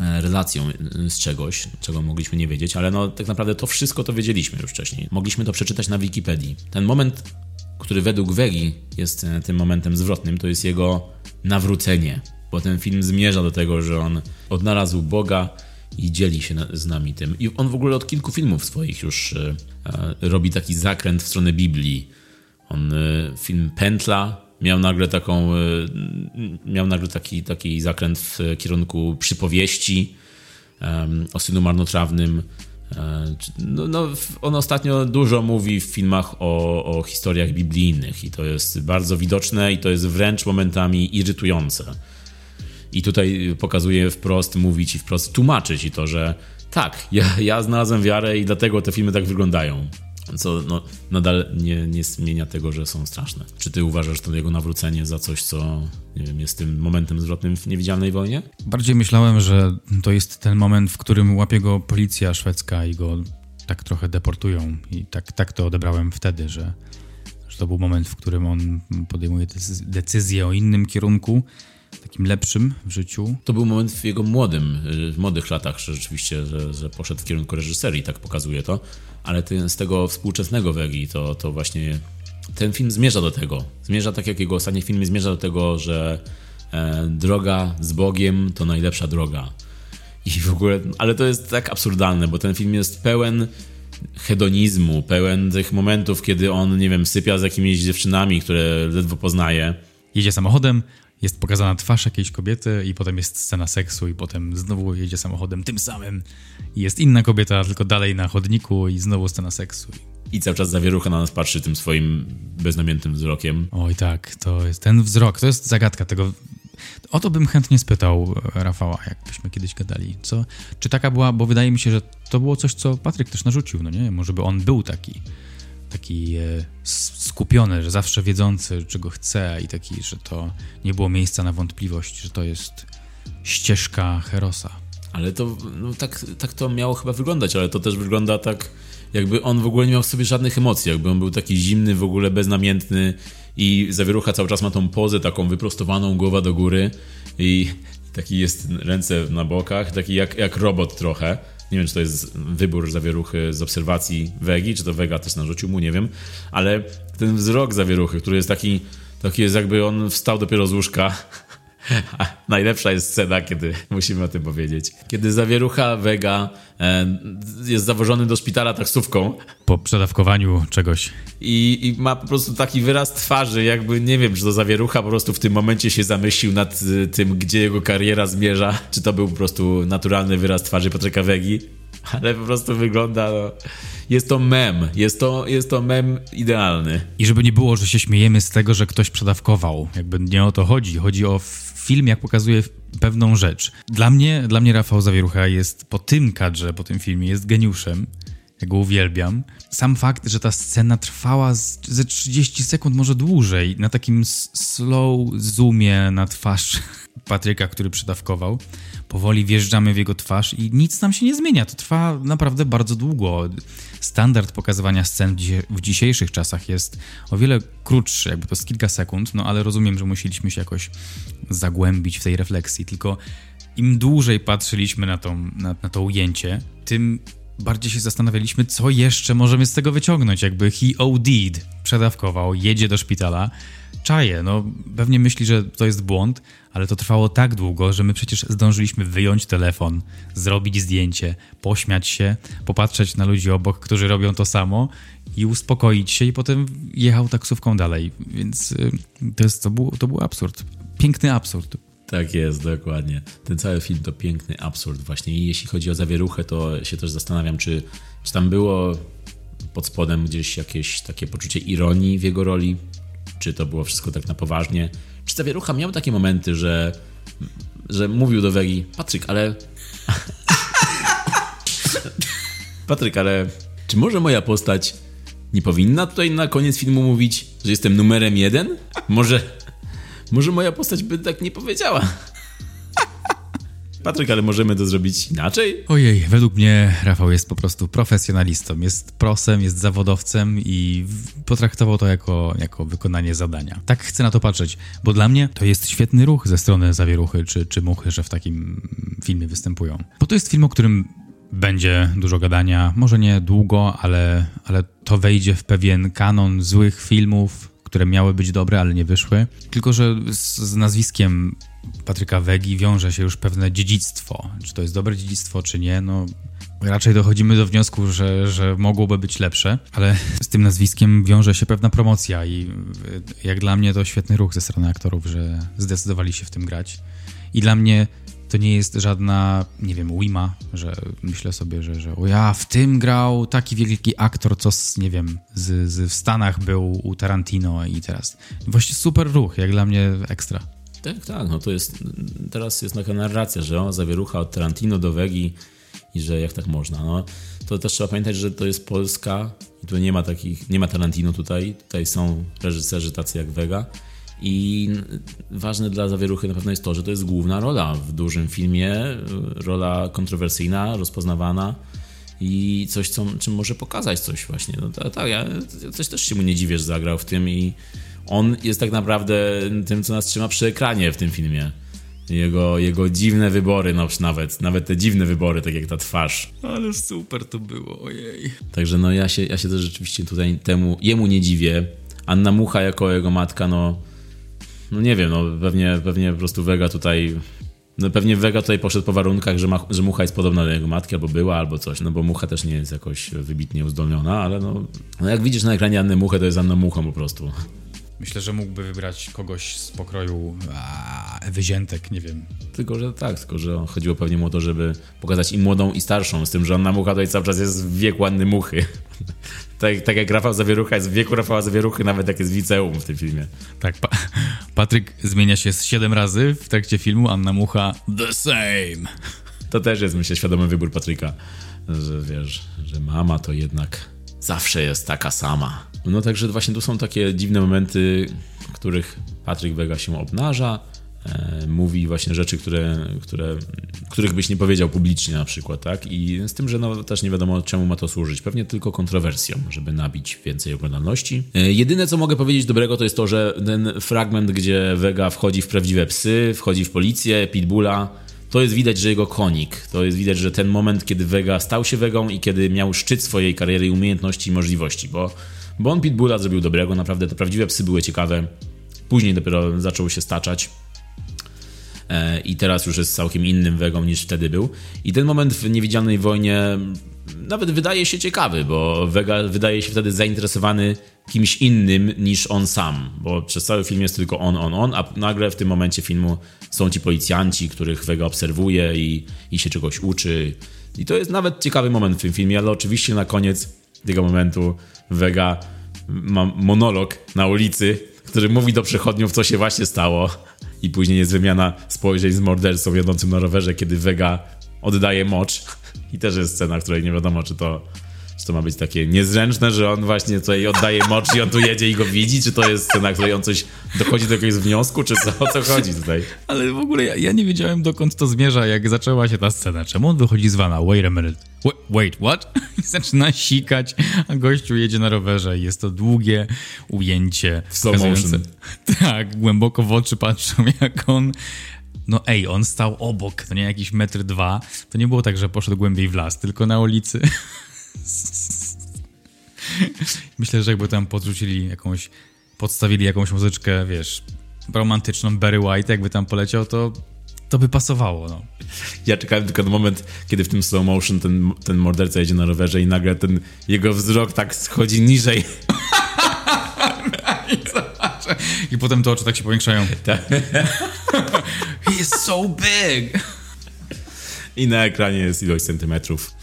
e, relacją z czegoś, czego mogliśmy nie wiedzieć, ale no tak naprawdę to wszystko to wiedzieliśmy już wcześniej. Mogliśmy to przeczytać na Wikipedii. Ten moment, który według Wegi jest e, tym momentem zwrotnym, to jest jego nawrócenie bo ten film zmierza do tego, że on odnalazł Boga i dzieli się z nami tym. I on w ogóle od kilku filmów swoich już e, e, robi taki zakręt w stronę Biblii. On e, film Pętla miał nagle taką miał nagle taki, taki zakręt w kierunku przypowieści o synu marnotrawnym. No, no, on ostatnio dużo mówi w filmach o, o historiach biblijnych i to jest bardzo widoczne i to jest wręcz momentami irytujące. I tutaj pokazuje wprost, mówi ci wprost, tłumaczy ci to, że tak, ja, ja znalazłem wiarę i dlatego te filmy tak wyglądają. Co no, nadal nie, nie zmienia tego, że są straszne. Czy ty uważasz to jego nawrócenie za coś, co nie wiem, jest tym momentem zwrotnym w niewidzialnej wojnie? Bardziej myślałem, że to jest ten moment, w którym łapie go policja szwedzka i go tak trochę deportują. I tak, tak to odebrałem wtedy, że, że to był moment, w którym on podejmuje decyzję o innym kierunku takim lepszym w życiu. To był moment w jego młodym, w młodych latach, że rzeczywiście, że, że poszedł w kierunku reżyserii, tak pokazuje to, ale ten, z tego współczesnego Wegi to, to właśnie ten film zmierza do tego. Zmierza tak jak jego ostatnie filmy, zmierza do tego, że e, droga z Bogiem to najlepsza droga. I w ogóle, ale to jest tak absurdalne, bo ten film jest pełen hedonizmu, pełen tych momentów, kiedy on, nie wiem, sypia z jakimiś dziewczynami, które ledwo poznaje. Jedzie samochodem, jest pokazana twarz jakiejś kobiety i potem jest scena seksu i potem znowu jedzie samochodem tym samym i jest inna kobieta, tylko dalej na chodniku i znowu scena seksu. I cały czas zawierucha na nas patrzy tym swoim beznamiętnym wzrokiem. Oj tak, to jest ten wzrok, to jest zagadka tego. O to bym chętnie spytał Rafała, jakbyśmy kiedyś gadali. Co? Czy taka była, bo wydaje mi się, że to było coś, co Patryk też narzucił, no nie? Może by on był taki taki e, skupiony, że zawsze wiedzący, czego chce i taki, że to nie było miejsca na wątpliwość, że to jest ścieżka Herosa. Ale to no, tak, tak to miało chyba wyglądać, ale to też wygląda tak, jakby on w ogóle nie miał w sobie żadnych emocji, jakby on był taki zimny, w ogóle beznamiętny i zawierucha cały czas ma tą pozę taką wyprostowaną, głowa do góry i taki jest ręce na bokach, taki jak, jak robot trochę nie wiem, czy to jest wybór zawieruchy z obserwacji Wegi, czy to Vega też narzucił mu, nie wiem. Ale ten wzrok zawieruchy, który jest taki, taki jest jakby on wstał dopiero z łóżka. A najlepsza jest scena, kiedy musimy o tym powiedzieć. Kiedy zawierucha Vega e, jest zawożony do szpitala taksówką. Po przedawkowaniu czegoś. I, I, ma po prostu taki wyraz twarzy, jakby nie wiem, czy to zawierucha po prostu w tym momencie się zamyślił nad y, tym, gdzie jego kariera zmierza, czy to był po prostu naturalny wyraz twarzy Patryka Wegi, ale po prostu wygląda. No, jest to mem, jest to, jest to mem idealny. I żeby nie było, że się śmiejemy z tego, że ktoś przedawkował. Jakby nie o to chodzi. Chodzi o film, jak pokazuje pewną rzecz. Dla mnie, dla mnie Rafał Zawierucha jest po tym kadrze, po tym filmie, jest geniuszem. Ja go uwielbiam. Sam fakt, że ta scena trwała z, ze 30 sekund, może dłużej, na takim slow zoomie na twarz Patryka, który przydawkował. Powoli wjeżdżamy w jego twarz i nic nam się nie zmienia. To trwa naprawdę bardzo długo. Standard pokazywania scen w dzisiejszych czasach jest o wiele krótszy, jakby to jest kilka sekund, no ale rozumiem, że musieliśmy się jakoś zagłębić w tej refleksji. Tylko im dłużej patrzyliśmy na, tą, na, na to ujęcie, tym bardziej się zastanawialiśmy, co jeszcze możemy z tego wyciągnąć. Jakby he OD'd, przedawkował, jedzie do szpitala, czaje, no pewnie myśli, że to jest błąd, ale to trwało tak długo, że my przecież zdążyliśmy wyjąć telefon, zrobić zdjęcie, pośmiać się, popatrzeć na ludzi obok, którzy robią to samo i uspokoić się i potem jechał taksówką dalej, więc y, to, jest, to, był, to był absurd. Piękny absurd. Tak jest, dokładnie. Ten cały film to piękny absurd właśnie. I jeśli chodzi o zawieruchę, to się też zastanawiam, czy, czy tam było pod spodem gdzieś jakieś takie poczucie ironii w jego roli, czy to było wszystko tak na poważnie. Czy zawierucha miał takie momenty, że, że mówił do Wegi, Patryk, ale... Patryk, ale czy może moja postać nie powinna tutaj na koniec filmu mówić, że jestem numerem jeden? Może, może moja postać by tak nie powiedziała. Patryk, ale możemy to zrobić inaczej? Ojej, według mnie Rafał jest po prostu profesjonalistą. Jest prosem, jest zawodowcem i potraktował to jako, jako wykonanie zadania. Tak chcę na to patrzeć, bo dla mnie to jest świetny ruch ze strony Zawieruchy czy, czy Muchy, że w takim filmie występują. Bo to jest film, o którym będzie dużo gadania, może nie długo, ale, ale to wejdzie w pewien kanon złych filmów, które miały być dobre, ale nie wyszły. Tylko, że z, z nazwiskiem Patryka Wegi wiąże się już pewne dziedzictwo. Czy to jest dobre dziedzictwo, czy nie? No, raczej dochodzimy do wniosku, że, że mogłoby być lepsze, ale z tym nazwiskiem wiąże się pewna promocja i jak dla mnie to świetny ruch ze strony aktorów, że zdecydowali się w tym grać. I dla mnie to nie jest żadna, nie wiem, Wima, że myślę sobie, że, że o ja, w tym grał taki wielki aktor, co z, nie wiem, z, z w Stanach był u Tarantino i teraz. Właśnie super ruch, jak dla mnie ekstra. Tak, tak, no to jest, teraz jest taka narracja, że o, zawierucha od Tarantino do Wegi i że jak tak można, no. To też trzeba pamiętać, że to jest Polska i tu nie ma takich, nie ma Tarantino tutaj, tutaj są reżyserzy tacy jak Wega i ważne dla zawieruchy na pewno jest to, że to jest główna rola w dużym filmie, rola kontrowersyjna, rozpoznawana i coś, co, czym może pokazać coś właśnie. No tak, ta, ja coś też się mu nie dziwię, że zagrał w tym i on jest tak naprawdę tym, co nas trzyma przy ekranie w tym filmie. Jego, jego dziwne wybory, no nawet, nawet te dziwne wybory, tak jak ta twarz. Ale super to było, ojej. Także no ja się, ja się też rzeczywiście tutaj temu, jemu nie dziwię. Anna Mucha jako jego matka, no no nie wiem, no pewnie, pewnie po prostu Vega tutaj no pewnie Vega tutaj poszedł po warunkach, że, ma, że Mucha jest podobna do jego matki, albo była, albo coś, no bo Mucha też nie jest jakoś wybitnie uzdolniona, ale no, no jak widzisz na ekranie Annę Muchę, to jest Anna Mucha po prostu. Myślę, że mógłby wybrać kogoś z pokroju Ewy Ziętek, nie wiem. Tylko, że tak, tylko, że chodziło pewnie mu o to, żeby pokazać i młodą, i starszą, z tym, że Anna Mucha tutaj cały czas jest w wieku Anny Muchy. tak, tak jak Rafał Zawierucha jest w wieku Rafała Zawieruchy, nawet jak jest w liceum w tym filmie. Tak, pa Patryk zmienia się z siedem razy w trakcie filmu, Anna Mucha the same. To też jest, myślę, świadomy wybór Patryka, że wiesz, że mama to jednak zawsze jest taka sama. No także właśnie tu są takie dziwne momenty, w których Patryk Wega się obnaża, e, mówi właśnie rzeczy, które, które, których byś nie powiedział publicznie na przykład, tak? I z tym, że no, też nie wiadomo czemu ma to służyć. Pewnie tylko kontrowersją, żeby nabić więcej oglądalności. E, jedyne, co mogę powiedzieć dobrego, to jest to, że ten fragment, gdzie Vega wchodzi w prawdziwe psy, wchodzi w policję, Pitbulla, to jest widać, że jego konik. To jest widać, że ten moment, kiedy Vega stał się Vegą i kiedy miał szczyt swojej kariery, umiejętności i możliwości, bo, bo on Pitbulla zrobił dobrego, naprawdę te prawdziwe psy były ciekawe. Później dopiero zaczął się staczać. E, I teraz już jest całkiem innym Vegą niż wtedy był. I ten moment w Niewidzialnej Wojnie nawet wydaje się ciekawy, bo Vega wydaje się wtedy zainteresowany kimś innym niż on sam, bo przez cały film jest tylko on, on, on, a nagle w tym momencie filmu są ci policjanci, których Vega obserwuje i, i się czegoś uczy. I to jest nawet ciekawy moment w tym filmie, ale oczywiście na koniec tego momentu Vega ma monolog na ulicy, który mówi do przechodniów, co się właśnie stało. I później jest wymiana spojrzeń z mordercą jadącym na rowerze, kiedy Vega oddaje mocz. I też jest scena, w której nie wiadomo, czy to, czy to ma być takie niezręczne, że on właśnie tutaj oddaje mocz i on tu jedzie i go widzi, czy to jest scena, której on coś dochodzi do jakiegoś wniosku, czy co, o co chodzi tutaj? Ale w ogóle ja, ja nie wiedziałem, dokąd to zmierza, jak zaczęła się ta scena. Czemu on wychodzi z wana? Wait a minute. Wait, wait what? I zaczyna sikać, a gościu jedzie na rowerze i jest to długie ujęcie. W slow motion. Tak, głęboko w oczy patrzą, jak on no ej, on stał obok, to nie jakiś metr dwa. To nie było tak, że poszedł głębiej w las, tylko na ulicy. Myślę, że jakby tam podrzucili jakąś, podstawili jakąś muzyczkę, wiesz, romantyczną Barry White, jakby tam poleciał, to to by pasowało, no. Ja czekałem tylko na moment, kiedy w tym slow motion ten, ten morderca jedzie na rowerze i nagle ten jego wzrok tak schodzi niżej. I potem te oczy tak się powiększają. Tak. He is so big! I na ekranie jest ilość centymetrów.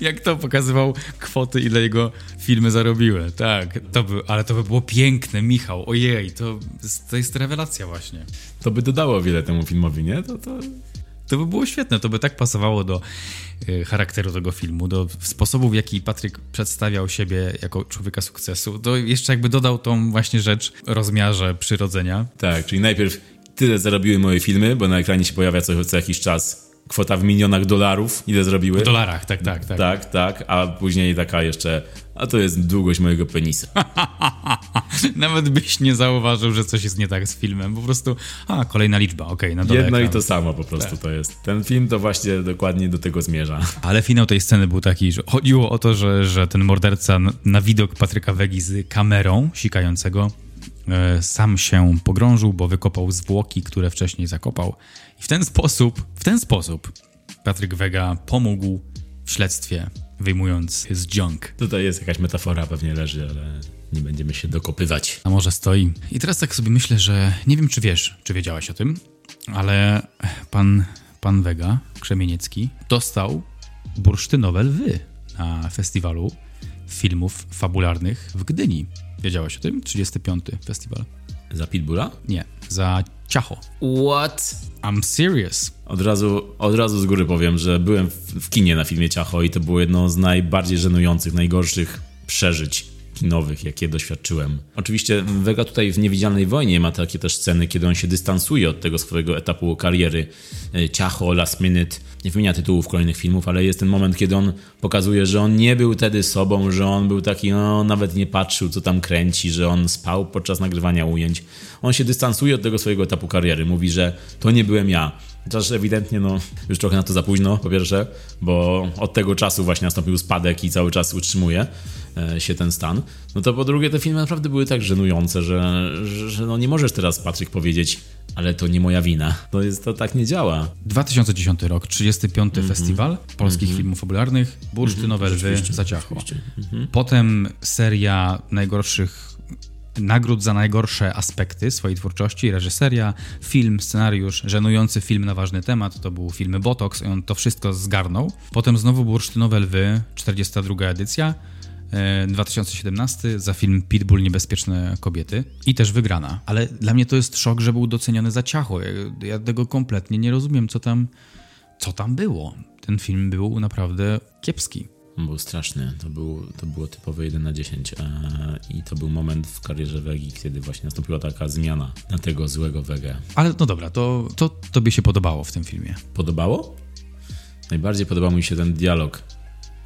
Jak to pokazywał kwoty, ile jego filmy zarobiły. Tak, to by, ale to by było piękne, Michał. Ojej, to, to jest rewelacja właśnie. To by dodało wiele temu filmowi, nie? To, to... To by było świetne, to by tak pasowało do y, charakteru tego filmu, do sposobu, w jaki Patryk przedstawiał siebie jako człowieka sukcesu. To jeszcze jakby dodał tą właśnie rzecz rozmiarze przyrodzenia. Tak, czyli najpierw tyle zarobiły moje filmy, bo na ekranie się pojawia co, co jakiś czas kwota w milionach dolarów, ile zrobiły. W dolarach, tak, tak, tak. Tak, tak, a później taka jeszcze, a to jest długość mojego penisa. Nawet byś nie zauważył, że coś jest nie tak z filmem. Po prostu, a, kolejna liczba, okej, okay, na dole Jedno ekranu. i to samo po prostu tak. to jest. Ten film to właśnie dokładnie do tego zmierza. Ale finał tej sceny był taki, że chodziło o to, że, że ten morderca na widok Patryka Wegi z kamerą sikającego sam się pogrążył, bo wykopał zwłoki, które wcześniej zakopał. I w ten sposób, w ten sposób Patryk Wega pomógł w śledztwie, wyjmując z junk. Tutaj jest jakaś metafora, pewnie leży, ale nie będziemy się dokopywać. A może stoi. I teraz tak sobie myślę, że nie wiem, czy wiesz, czy wiedziałaś o tym, ale pan, pan Wega, Krzemieniecki, dostał bursztynowe lwy na festiwalu filmów fabularnych w Gdyni. Wiedziałaś o tym? 35. festiwal. Za Pitbulla? Nie, za Ciacho. What? I'm serious. Od razu, od razu z góry powiem, że byłem w, w kinie na filmie Ciacho i to było jedno z najbardziej żenujących, najgorszych przeżyć kinowych, jakie doświadczyłem. Oczywiście Vega tutaj w Niewidzialnej Wojnie ma takie też sceny, kiedy on się dystansuje od tego swojego etapu kariery. Ciacho, Last Minute, nie wymienia tytułów kolejnych filmów, ale jest ten moment, kiedy on pokazuje, że on nie był wtedy sobą, że on był taki, no nawet nie patrzył, co tam kręci, że on spał podczas nagrywania ujęć. On się dystansuje od tego swojego etapu kariery. Mówi, że to nie byłem ja. Chociaż ewidentnie, no, już trochę na to za późno, po pierwsze, bo od tego czasu właśnie nastąpił spadek i cały czas utrzymuje się ten stan. No to po drugie, te filmy naprawdę były tak żenujące, że, że, no nie możesz teraz, Patryk, powiedzieć, ale to nie moja wina. To, jest, to tak nie działa. 2010 rok, 35. Mm -hmm. Festiwal Polskich mm -hmm. Filmów Fabularnych, Bursztynowe mm -hmm. Lwy, Zaciachło. Potem seria najgorszych nagród za najgorsze aspekty swojej twórczości, reżyseria, film, scenariusz, żenujący film na ważny temat, to był film Botox i on to wszystko zgarnął. Potem znowu Bursztynowe Lwy, 42 edycja, 2017 za film Pitbull Niebezpieczne Kobiety i też wygrana. Ale dla mnie to jest szok, że był doceniony za ciacho. Ja, ja tego kompletnie nie rozumiem, co tam, co tam było. Ten film był naprawdę kiepski. Był straszny. To, był, to było typowe 1 na 10. I to był moment w karierze Wegi, kiedy właśnie nastąpiła taka zmiana na tego złego Wegę. Ale no dobra, to, to tobie się podobało w tym filmie. Podobało? Najbardziej podobał mi się ten dialog,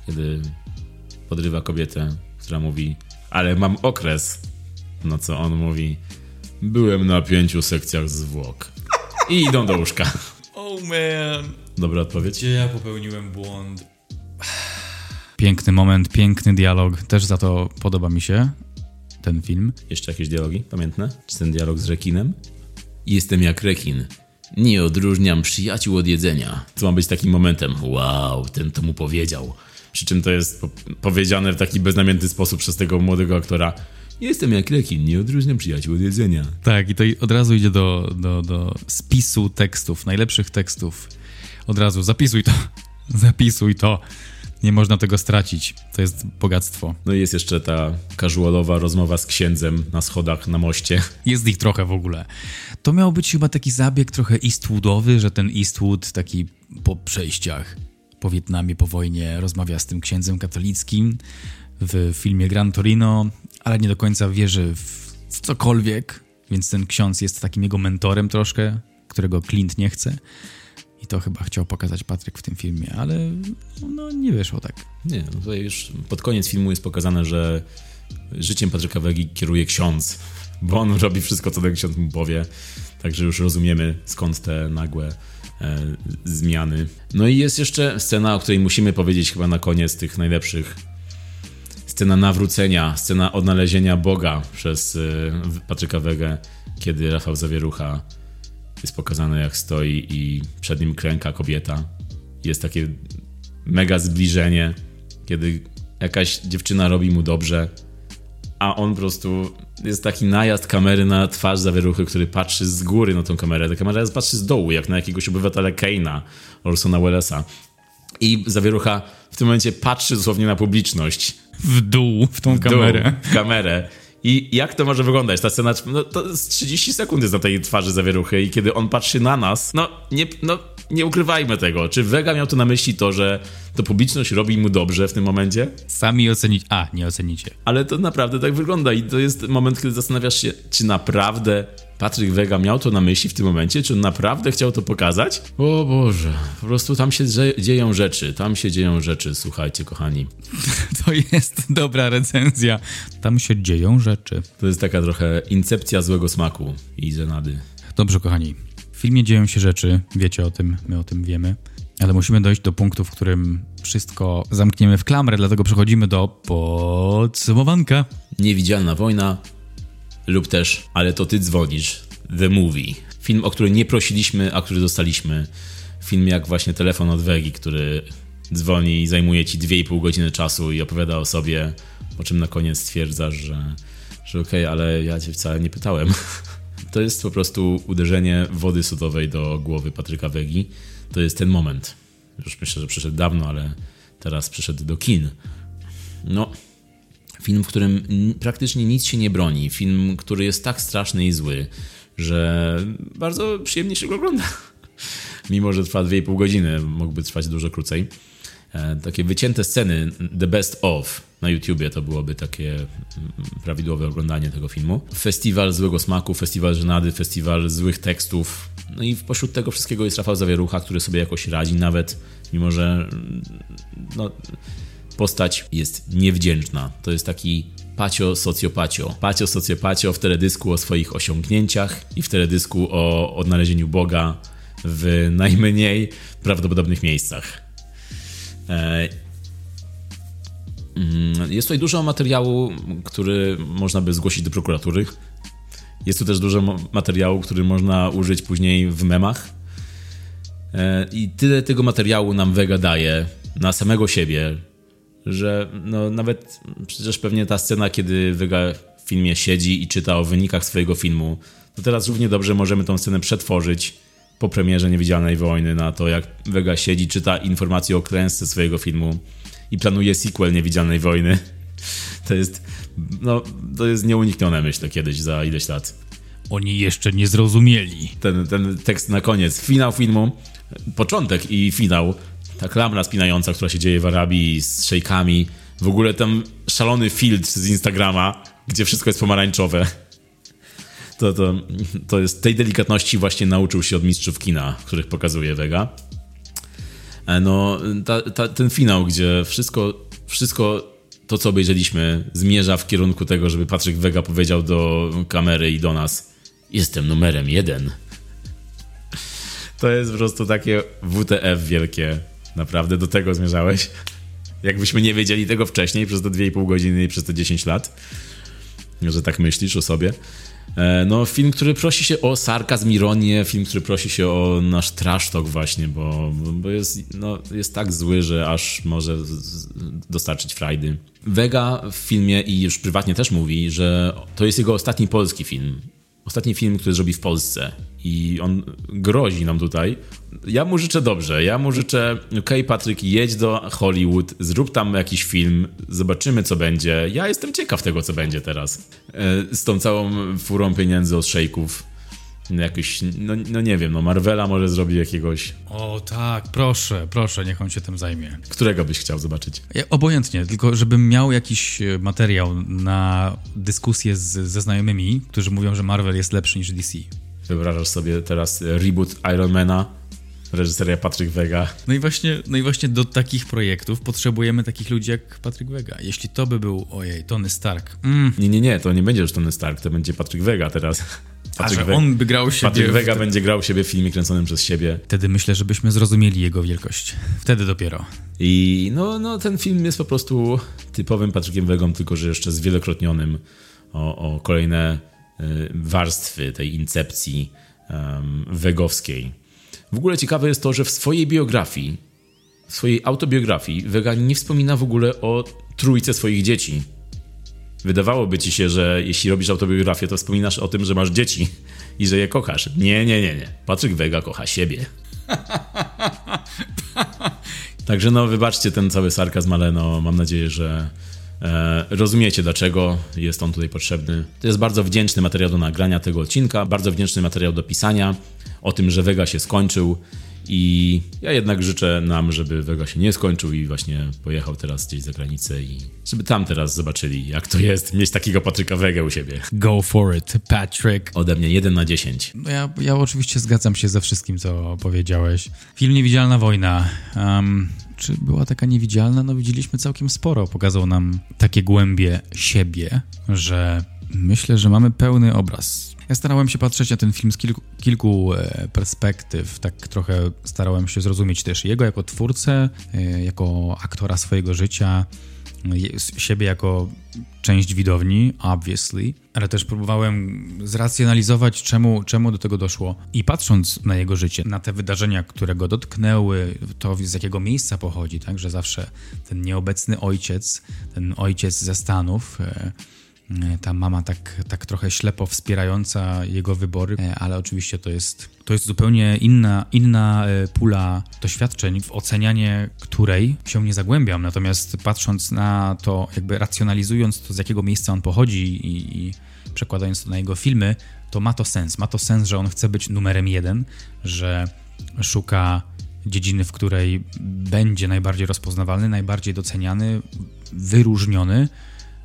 kiedy podrywa kobietę, która mówi, ale mam okres. No co on mówi, byłem na pięciu sekcjach zwłok. I idą do łóżka. Oh man. Dobra odpowiedź? Gdzie ja popełniłem błąd? Piękny moment, piękny dialog. Też za to podoba mi się ten film. Jeszcze jakieś dialogi pamiętne? Czy ten dialog z rekinem? Jestem jak rekin. Nie odróżniam przyjaciół od jedzenia. To ma być takim momentem. Wow, ten to mu powiedział. Przy czym to jest po powiedziane w taki beznamiętny sposób przez tego młodego aktora. Jestem jak rekin, nie odróżniam przyjaciół od jedzenia. Tak, i to od razu idzie do, do, do spisu tekstów, najlepszych tekstów. Od razu zapisuj to, zapisuj to. Nie można tego stracić. To jest bogactwo. No i jest jeszcze ta casualowa rozmowa z księdzem na schodach na moście. Jest ich trochę w ogóle. To miał być chyba taki zabieg trochę Eastwoodowy, że ten Eastwood taki po przejściach po Wietnamie, po wojnie rozmawia z tym księdzem katolickim w filmie Gran Torino, ale nie do końca wierzy w cokolwiek, więc ten ksiądz jest takim jego mentorem troszkę, którego Clint nie chce. I to chyba chciał pokazać Patryk w tym filmie, ale no nie wyszło tak. Nie, no tutaj już pod koniec filmu jest pokazane, że życiem Patryka Wegi kieruje ksiądz, bo on robi wszystko, co ten ksiądz mu powie. Także już rozumiemy, skąd te nagłe e, zmiany. No i jest jeszcze scena, o której musimy powiedzieć chyba na koniec tych najlepszych. Scena nawrócenia, scena odnalezienia Boga przez e, Patryka Wegę, kiedy Rafał Zawierucha jest pokazane jak stoi i przed nim kręka kobieta. Jest takie mega zbliżenie, kiedy jakaś dziewczyna robi mu dobrze, a on po prostu jest taki najazd kamery na twarz zawieruchy, który patrzy z góry na tą kamerę. Ta kamera patrzy z dołu, jak na jakiegoś obywatela Keina, Orsona Wellesa. I zawierucha w tym momencie patrzy dosłownie na publiczność. W dół, w tą w kamerę. Dół, w kamerę. I jak to może wyglądać? Ta scena, no to z 30 sekund jest na tej twarzy zawieruchy i kiedy on patrzy na nas, no nie, no nie ukrywajmy tego. Czy Vega miał to na myśli to, że to publiczność robi mu dobrze w tym momencie? Sami ocenić. A, nie ocenicie. Ale to naprawdę tak wygląda i to jest moment, kiedy zastanawiasz się, czy naprawdę Patryk Wega miał to na myśli w tym momencie, czy on naprawdę chciał to pokazać? O Boże, po prostu tam się dzieją rzeczy, tam się dzieją rzeczy, słuchajcie, kochani. To jest dobra recenzja. Tam się dzieją rzeczy. To jest taka trochę incepcja złego smaku i żenady. Dobrze, kochani. W filmie dzieją się rzeczy, wiecie o tym, my o tym wiemy, ale musimy dojść do punktu, w którym wszystko zamkniemy w klamrę, dlatego przechodzimy do podsumowanka. Niewidzialna wojna lub też Ale to ty dzwonisz, The Movie. Film, o który nie prosiliśmy, a który dostaliśmy. Film jak właśnie telefon od Wegi, który dzwoni i zajmuje ci 2,5 godziny czasu i opowiada o sobie, po czym na koniec stwierdzasz, że, że okej, okay, ale ja cię wcale nie pytałem. To jest po prostu uderzenie wody sodowej do głowy Patryka Wegi. To jest ten moment. Już myślę, że przyszedł dawno, ale teraz przyszedł do kin. No, film, w którym praktycznie nic się nie broni. Film, który jest tak straszny i zły, że bardzo przyjemnie się go ogląda. Mimo, że trwa 2,5 godziny, mógłby trwać dużo krócej. E, takie wycięte sceny, The Best of na YouTubie to byłoby takie prawidłowe oglądanie tego filmu. Festiwal złego smaku, festiwal żenady, festiwal złych tekstów. No i pośród tego wszystkiego jest Rafał Zawierucha, który sobie jakoś radzi, nawet mimo, że no, postać jest niewdzięczna. To jest taki pacio socjopacio. Pacio socjopacio w teledysku o swoich osiągnięciach i w teledysku o odnalezieniu Boga w najmniej prawdopodobnych miejscach. E, mm, jest tutaj dużo materiału, który można by zgłosić do prokuratury. Jest tu też dużo materiału, który można użyć później w memach. E, I tyle tego materiału nam Vega daje na samego siebie, że no nawet przecież pewnie ta scena, kiedy Vega w filmie siedzi i czyta o wynikach swojego filmu, to teraz równie dobrze możemy tą scenę przetworzyć po premierze Niewidzialnej Wojny na to, jak Vega siedzi, czyta informacje o klęsce swojego filmu i planuje sequel Niewidzialnej Wojny. To jest, no, to jest nieuniknione, myślę, kiedyś za ileś lat. Oni jeszcze nie zrozumieli. Ten, ten tekst na koniec, finał filmu, początek i finał ta klamra spinająca, która się dzieje w Arabii z szejkami. W ogóle tam szalony filtr z Instagrama, gdzie wszystko jest pomarańczowe. To, to, to jest tej delikatności właśnie nauczył się od mistrzów kina, których pokazuje Vega. E, no, ta, ta, ten finał, gdzie wszystko, wszystko to, co obejrzeliśmy, zmierza w kierunku tego, żeby Patryk Vega powiedział do kamery i do nas: Jestem numerem jeden. To jest po prostu takie WTF wielkie. Naprawdę do tego zmierzałeś? Jakbyśmy nie wiedzieli tego wcześniej przez te 2,5 godziny i przez te 10 lat, że tak myślisz o sobie. E, no, film, który prosi się o sarkazm, ironię, film, który prosi się o nasz trash talk właśnie, bo, bo jest, no, jest tak zły, że aż może dostarczyć frajdy. Vega w filmie i już prywatnie też mówi, że to jest jego ostatni polski film. Ostatni film, który zrobi w Polsce i on grozi nam tutaj. Ja mu życzę dobrze. Ja mu życzę, okej, okay, Patryk, jedź do Hollywood, zrób tam jakiś film, zobaczymy, co będzie. Ja jestem ciekaw tego, co będzie teraz. E, z tą całą furą pieniędzy od szejków. Jakiś, no, no nie wiem, no Marvela może zrobi jakiegoś. O tak, proszę, proszę, niech on się tym zajmie. Którego byś chciał zobaczyć? Obojętnie, tylko żebym miał jakiś e, materiał na dyskusję z, ze znajomymi, którzy mówią, że Marvel jest lepszy niż DC. Wyobrażasz sobie teraz reboot Ironmana, reżyseria Patryk Vega. No i, właśnie, no i właśnie do takich projektów potrzebujemy takich ludzi jak Patryk Vega. Jeśli to by był, ojej, Tony Stark. Mm. Nie, nie, nie, to nie będzie już Tony Stark, to będzie Patryk Vega teraz. Patryk A, on by grał siebie. Patryk Vega w... będzie grał siebie w filmie kręconym przez siebie. Wtedy myślę, żebyśmy zrozumieli jego wielkość. Wtedy dopiero. I no, no ten film jest po prostu typowym Patrykiem Vegą, tylko że jeszcze zwielokrotnionym o, o kolejne Y, warstwy tej incepcji um, wegowskiej. W ogóle ciekawe jest to, że w swojej biografii, w swojej autobiografii, Vega nie wspomina w ogóle o trójce swoich dzieci. Wydawałoby ci się, że jeśli robisz autobiografię, to wspominasz o tym, że masz dzieci i że je kochasz. Nie, nie, nie, nie. Patryk Vega kocha siebie. Także no, wybaczcie ten cały sarkazm, ale no, mam nadzieję, że E, rozumiecie, dlaczego jest on tutaj potrzebny. To jest bardzo wdzięczny materiał do nagrania tego odcinka, bardzo wdzięczny materiał do pisania o tym, że Vega się skończył I ja jednak życzę nam, żeby Vega się nie skończył i właśnie pojechał teraz gdzieś za granicę i żeby tam teraz zobaczyli, jak to jest mieć takiego Patryka Wege u siebie. Go for it, Patrick. Ode mnie 1 na 10. No ja, ja oczywiście zgadzam się ze wszystkim, co powiedziałeś. Film Niewidzialna Wojna. Um, czy była taka niewidzialna? No widzieliśmy całkiem sporo. Pokazał nam takie głębie siebie, że myślę, że mamy pełny obraz ja starałem się patrzeć na ten film z kilku, kilku e, perspektyw, tak trochę starałem się zrozumieć też jego jako twórcę, e, jako aktora swojego życia, siebie jako część widowni, obviously, ale też próbowałem zracjonalizować, czemu, czemu do tego doszło. I patrząc na jego życie, na te wydarzenia, które go dotknęły, to z jakiego miejsca pochodzi, tak, że zawsze ten nieobecny ojciec, ten ojciec ze Stanów, e, ta mama tak, tak trochę ślepo wspierająca jego wybory, e, ale oczywiście to jest, to jest zupełnie inna, inna e, pula doświadczeń, w ocenianie której się nie zagłębiam. Natomiast patrząc na to, jakby racjonalizując to, z jakiego miejsca on pochodzi i, i przekładając to na jego filmy, to ma to sens. Ma to sens, że on chce być numerem jeden, że szuka dziedziny, w której będzie najbardziej rozpoznawalny, najbardziej doceniany, wyróżniony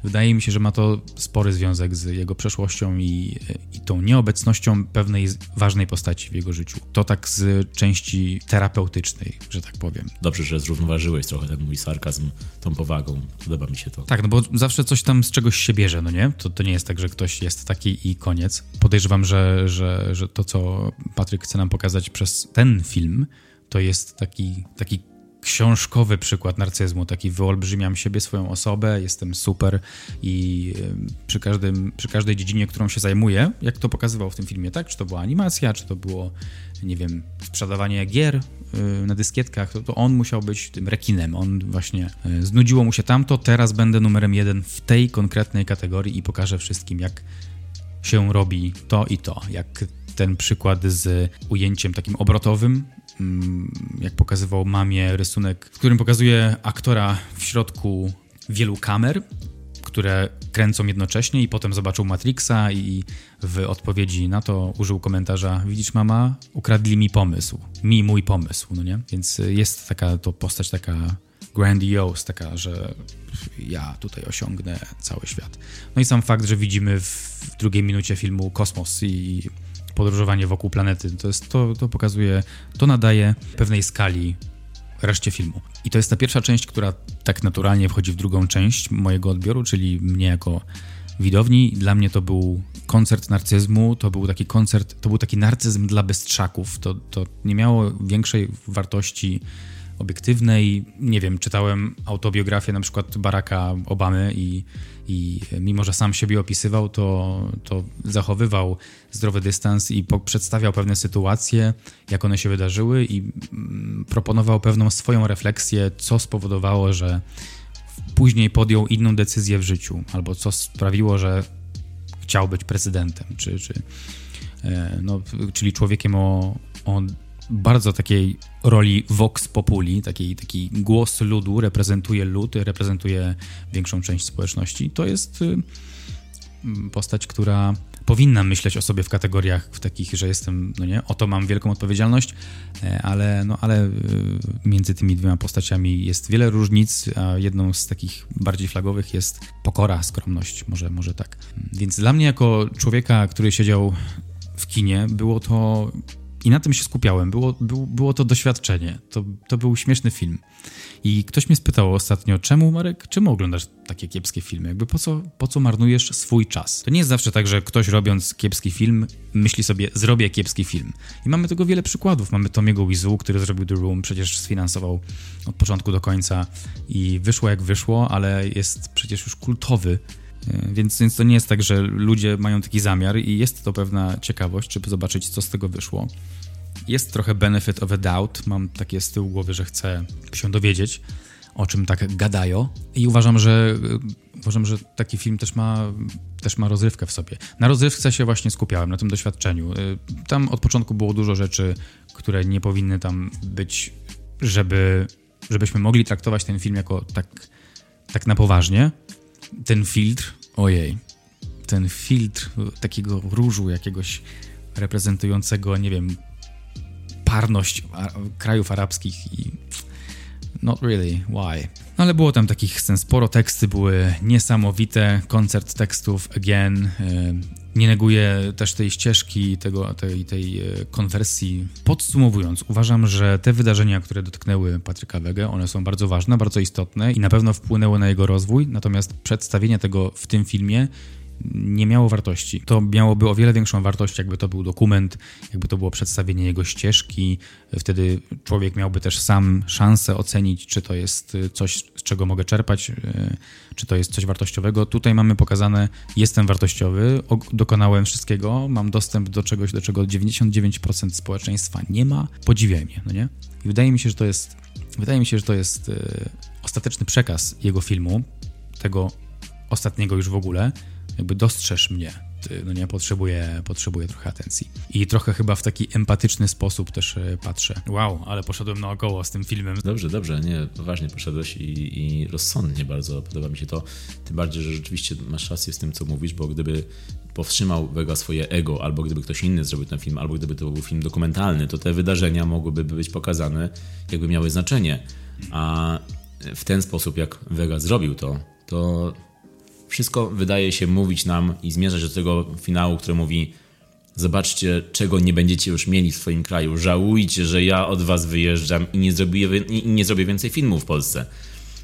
Wydaje mi się, że ma to spory związek z jego przeszłością i, i tą nieobecnością pewnej ważnej postaci w jego życiu. To tak z części terapeutycznej, że tak powiem. Dobrze, że zrównoważyłeś trochę ten mój sarkazm tą powagą. Podoba mi się to. Tak, no bo zawsze coś tam z czegoś się bierze, no nie? To, to nie jest tak, że ktoś jest taki i koniec. Podejrzewam, że, że, że to, co Patryk chce nam pokazać przez ten film, to jest taki, taki książkowy przykład narcyzmu, taki wyolbrzymiam siebie, swoją osobę, jestem super i przy, każdym, przy każdej dziedzinie, którą się zajmuję, jak to pokazywał w tym filmie, tak? Czy to była animacja, czy to było, nie wiem, sprzedawanie gier y, na dyskietkach, to, to on musiał być tym rekinem. On właśnie y, znudziło mu się tamto, teraz będę numerem jeden w tej konkretnej kategorii i pokażę wszystkim, jak się robi to i to. Jak ten przykład z ujęciem takim obrotowym, jak pokazywał mamie rysunek, w którym pokazuje aktora w środku wielu kamer, które kręcą jednocześnie i potem zobaczył Matrixa i w odpowiedzi na to użył komentarza widzisz mama, ukradli mi pomysł, mi mój pomysł, no nie? Więc jest taka to postać taka grandiose, taka, że ja tutaj osiągnę cały świat. No i sam fakt, że widzimy w drugiej minucie filmu kosmos i podróżowanie wokół planety. To, jest, to, to pokazuje, to nadaje pewnej skali reszcie filmu. I to jest ta pierwsza część, która tak naturalnie wchodzi w drugą część mojego odbioru, czyli mnie jako widowni. Dla mnie to był koncert narcyzmu, to był taki koncert, to był taki narcyzm dla bystrzaków. To, to nie miało większej wartości obiektywnej. Nie wiem, czytałem autobiografię na przykład Baracka Obamy i, i mimo, że sam siebie opisywał, to, to zachowywał zdrowy dystans i po, przedstawiał pewne sytuacje, jak one się wydarzyły i mm, proponował pewną swoją refleksję, co spowodowało, że później podjął inną decyzję w życiu, albo co sprawiło, że chciał być prezydentem, czy, czy e, no, czyli człowiekiem o, o bardzo takiej roli vox populi, taki, taki głos ludu, reprezentuje lud, reprezentuje większą część społeczności. To jest y, postać, która powinna myśleć o sobie w kategoriach w takich, że jestem, no nie, oto mam wielką odpowiedzialność, e, ale, no, ale y, między tymi dwiema postaciami jest wiele różnic, a jedną z takich bardziej flagowych jest pokora, skromność, może, może tak. Więc dla mnie jako człowieka, który siedział w kinie, było to i na tym się skupiałem. Było, było, było to doświadczenie. To, to był śmieszny film. I ktoś mnie spytał ostatnio, czemu Marek, czemu oglądasz takie kiepskie filmy? Jakby po co, po co marnujesz swój czas? To nie jest zawsze tak, że ktoś robiąc kiepski film myśli sobie, zrobię kiepski film. I mamy tego wiele przykładów. Mamy Tomiego Wizu, który zrobił The Room, przecież sfinansował od początku do końca i wyszło jak wyszło, ale jest przecież już kultowy więc, więc to nie jest tak, że ludzie mają taki zamiar i jest to pewna ciekawość, żeby zobaczyć, co z tego wyszło. Jest trochę benefit of a doubt. Mam takie z tyłu głowy, że chcę się dowiedzieć, o czym tak gadają. I uważam, że e, uważam, że taki film też ma, też ma rozrywkę w sobie. Na rozrywce się właśnie skupiałem, na tym doświadczeniu. E, tam od początku było dużo rzeczy, które nie powinny tam być, żeby, żebyśmy mogli traktować ten film jako tak, tak na poważnie ten filtr, ojej, ten filtr takiego różu jakiegoś reprezentującego, nie wiem, sucharność krajów arabskich i not really, why? No ale było tam takich scen sporo, teksty były niesamowite, koncert tekstów, again, nie neguję też tej ścieżki, tego, tej, tej e, konwersji. Podsumowując, uważam, że te wydarzenia, które dotknęły Patryka Wege, one są bardzo ważne, bardzo istotne i na pewno wpłynęły na jego rozwój, natomiast przedstawienie tego w tym filmie nie miało wartości. To miałoby o wiele większą wartość, jakby to był dokument, jakby to było przedstawienie jego ścieżki. Wtedy człowiek miałby też sam szansę ocenić, czy to jest coś, z czego mogę czerpać, e, czy to jest coś wartościowego. Tutaj mamy pokazane, jestem wartościowy, dokonałem wszystkiego, mam dostęp do czegoś, do czego 99% społeczeństwa nie ma. Podziwiaj mnie, no nie? I wydaje mi się, że to jest, wydaje mi się, że to jest e, ostateczny przekaz jego filmu, tego ostatniego już w ogóle, jakby dostrzeż mnie, no nie, potrzebuję, potrzebuję trochę atencji. I trochę chyba w taki empatyczny sposób też e, patrzę. Wow, ale poszedłem naokoło z tym filmem. Dobrze, dobrze, nie, poważnie poszedłeś i, i rozsądnie bardzo podoba mi się to. Tym bardziej, że rzeczywiście masz rację z tym, co mówisz, bo gdyby powstrzymał Vega swoje ego, albo gdyby ktoś inny zrobił ten film, albo gdyby to był film dokumentalny, to te wydarzenia mogłyby być pokazane, jakby miały znaczenie. A w ten sposób, jak Vega zrobił to, to wszystko wydaje się mówić nam i zmierzać do tego finału, który mówi zobaczcie, czego nie będziecie już mieli w swoim kraju. Żałujcie, że ja od was wyjeżdżam i nie zrobię, i nie zrobię więcej filmów w Polsce.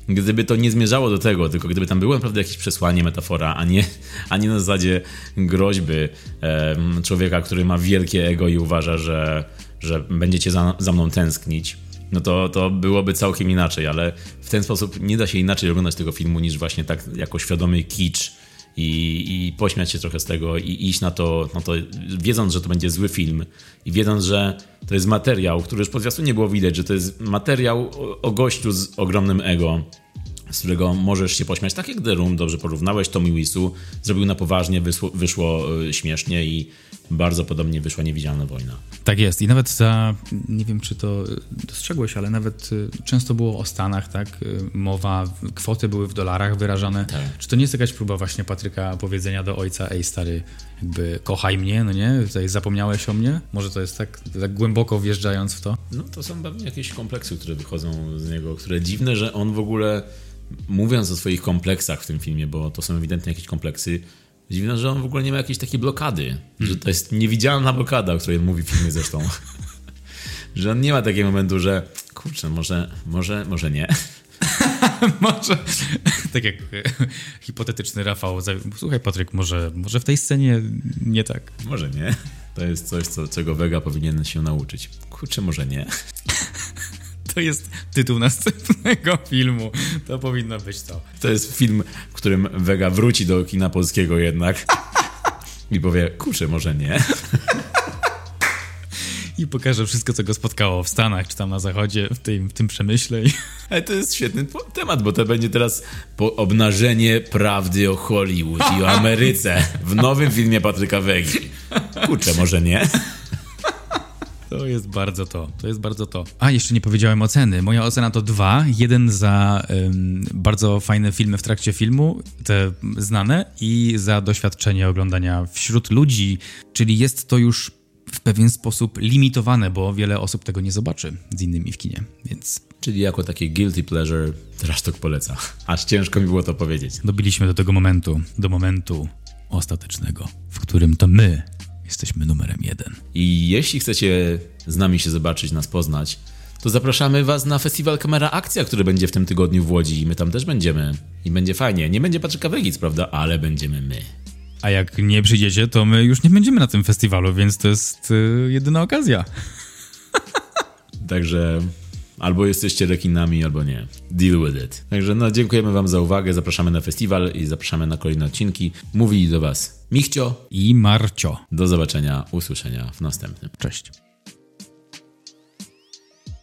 Gdyby to nie zmierzało do tego, tylko gdyby tam było naprawdę jakieś przesłanie, metafora, a nie, a nie na zasadzie groźby e, człowieka, który ma wielkie ego i uważa, że, że będziecie za, za mną tęsknić, no to, to byłoby całkiem inaczej, ale w ten sposób nie da się inaczej oglądać tego filmu niż właśnie tak jako świadomy kicz i, i pośmiać się trochę z tego i iść na to, na to, wiedząc, że to będzie zły film i wiedząc, że to jest materiał, który już po zwiastu nie było widać, że to jest materiał o, o gościu z ogromnym ego, z którego możesz się pośmiać. Tak jak The Room, dobrze porównałeś, Tommy Wisu zrobił na poważnie, wyszło, wyszło śmiesznie i bardzo podobnie wyszła Niewidzialna Wojna. Tak jest i nawet za, nie wiem czy to dostrzegłeś, ale nawet y, często było o Stanach, tak, y, mowa, kwoty były w dolarach wyrażane. Tak. Czy to nie jest jakaś próba właśnie Patryka powiedzenia do ojca, ej stary, jakby kochaj mnie, no nie, tutaj zapomniałeś o mnie? Może to jest tak, tak głęboko wjeżdżając w to? No to są pewnie jakieś kompleksy, które wychodzą z niego, które dziwne, że on w ogóle mówiąc o swoich kompleksach w tym filmie, bo to są ewidentnie jakieś kompleksy, dziwne, że on w ogóle nie ma jakiejś takiej blokady. Że to jest niewidzialna blokada, o której mówi w filmie zresztą. że on nie ma takiego momentu, że kurczę, może, może, może nie. może, tak jak hipotetyczny Rafał, słuchaj Patryk, może, może w tej scenie nie tak. Może nie. To jest coś, co, czego Vega powinien się nauczyć. Kurczę, może nie. To jest tytuł następnego filmu. To powinno być to. To jest film, w którym Vega wróci do kina polskiego jednak i powie, kurczę, może nie. I pokaże wszystko, co go spotkało w Stanach, czy tam na zachodzie, w tym, w tym przemyśle. Ale to jest świetny temat, bo to będzie teraz obnażenie prawdy o Hollywood i o Ameryce w nowym filmie Patryka Wegi. Kurczę, może nie? To jest bardzo to. To jest bardzo to. A, jeszcze nie powiedziałem oceny. Moja ocena to dwa. Jeden za um, bardzo fajne filmy w trakcie filmu, te znane, i za doświadczenie oglądania wśród ludzi, czyli jest to już w pewien sposób limitowane, bo wiele osób tego nie zobaczy z innymi w kinie, więc... Czyli jako taki guilty pleasure teraz to poleca. Aż ciężko mi było to powiedzieć. Dobiliśmy do tego momentu, do momentu ostatecznego, w którym to my Jesteśmy numerem jeden. I jeśli chcecie z nami się zobaczyć, nas poznać, to zapraszamy Was na festiwal Kamera Akcja, który będzie w tym tygodniu w Łodzi i my tam też będziemy. I będzie fajnie. Nie będzie Patryka Wegic, prawda? Ale będziemy my. A jak nie przyjdziecie, to my już nie będziemy na tym festiwalu, więc to jest yy, jedyna okazja. Także Albo jesteście rekinami, albo nie. Deal with it. Także no, dziękujemy Wam za uwagę, zapraszamy na festiwal i zapraszamy na kolejne odcinki. Mówili do Was Michcio i Marcio. Do zobaczenia, usłyszenia w następnym. Cześć.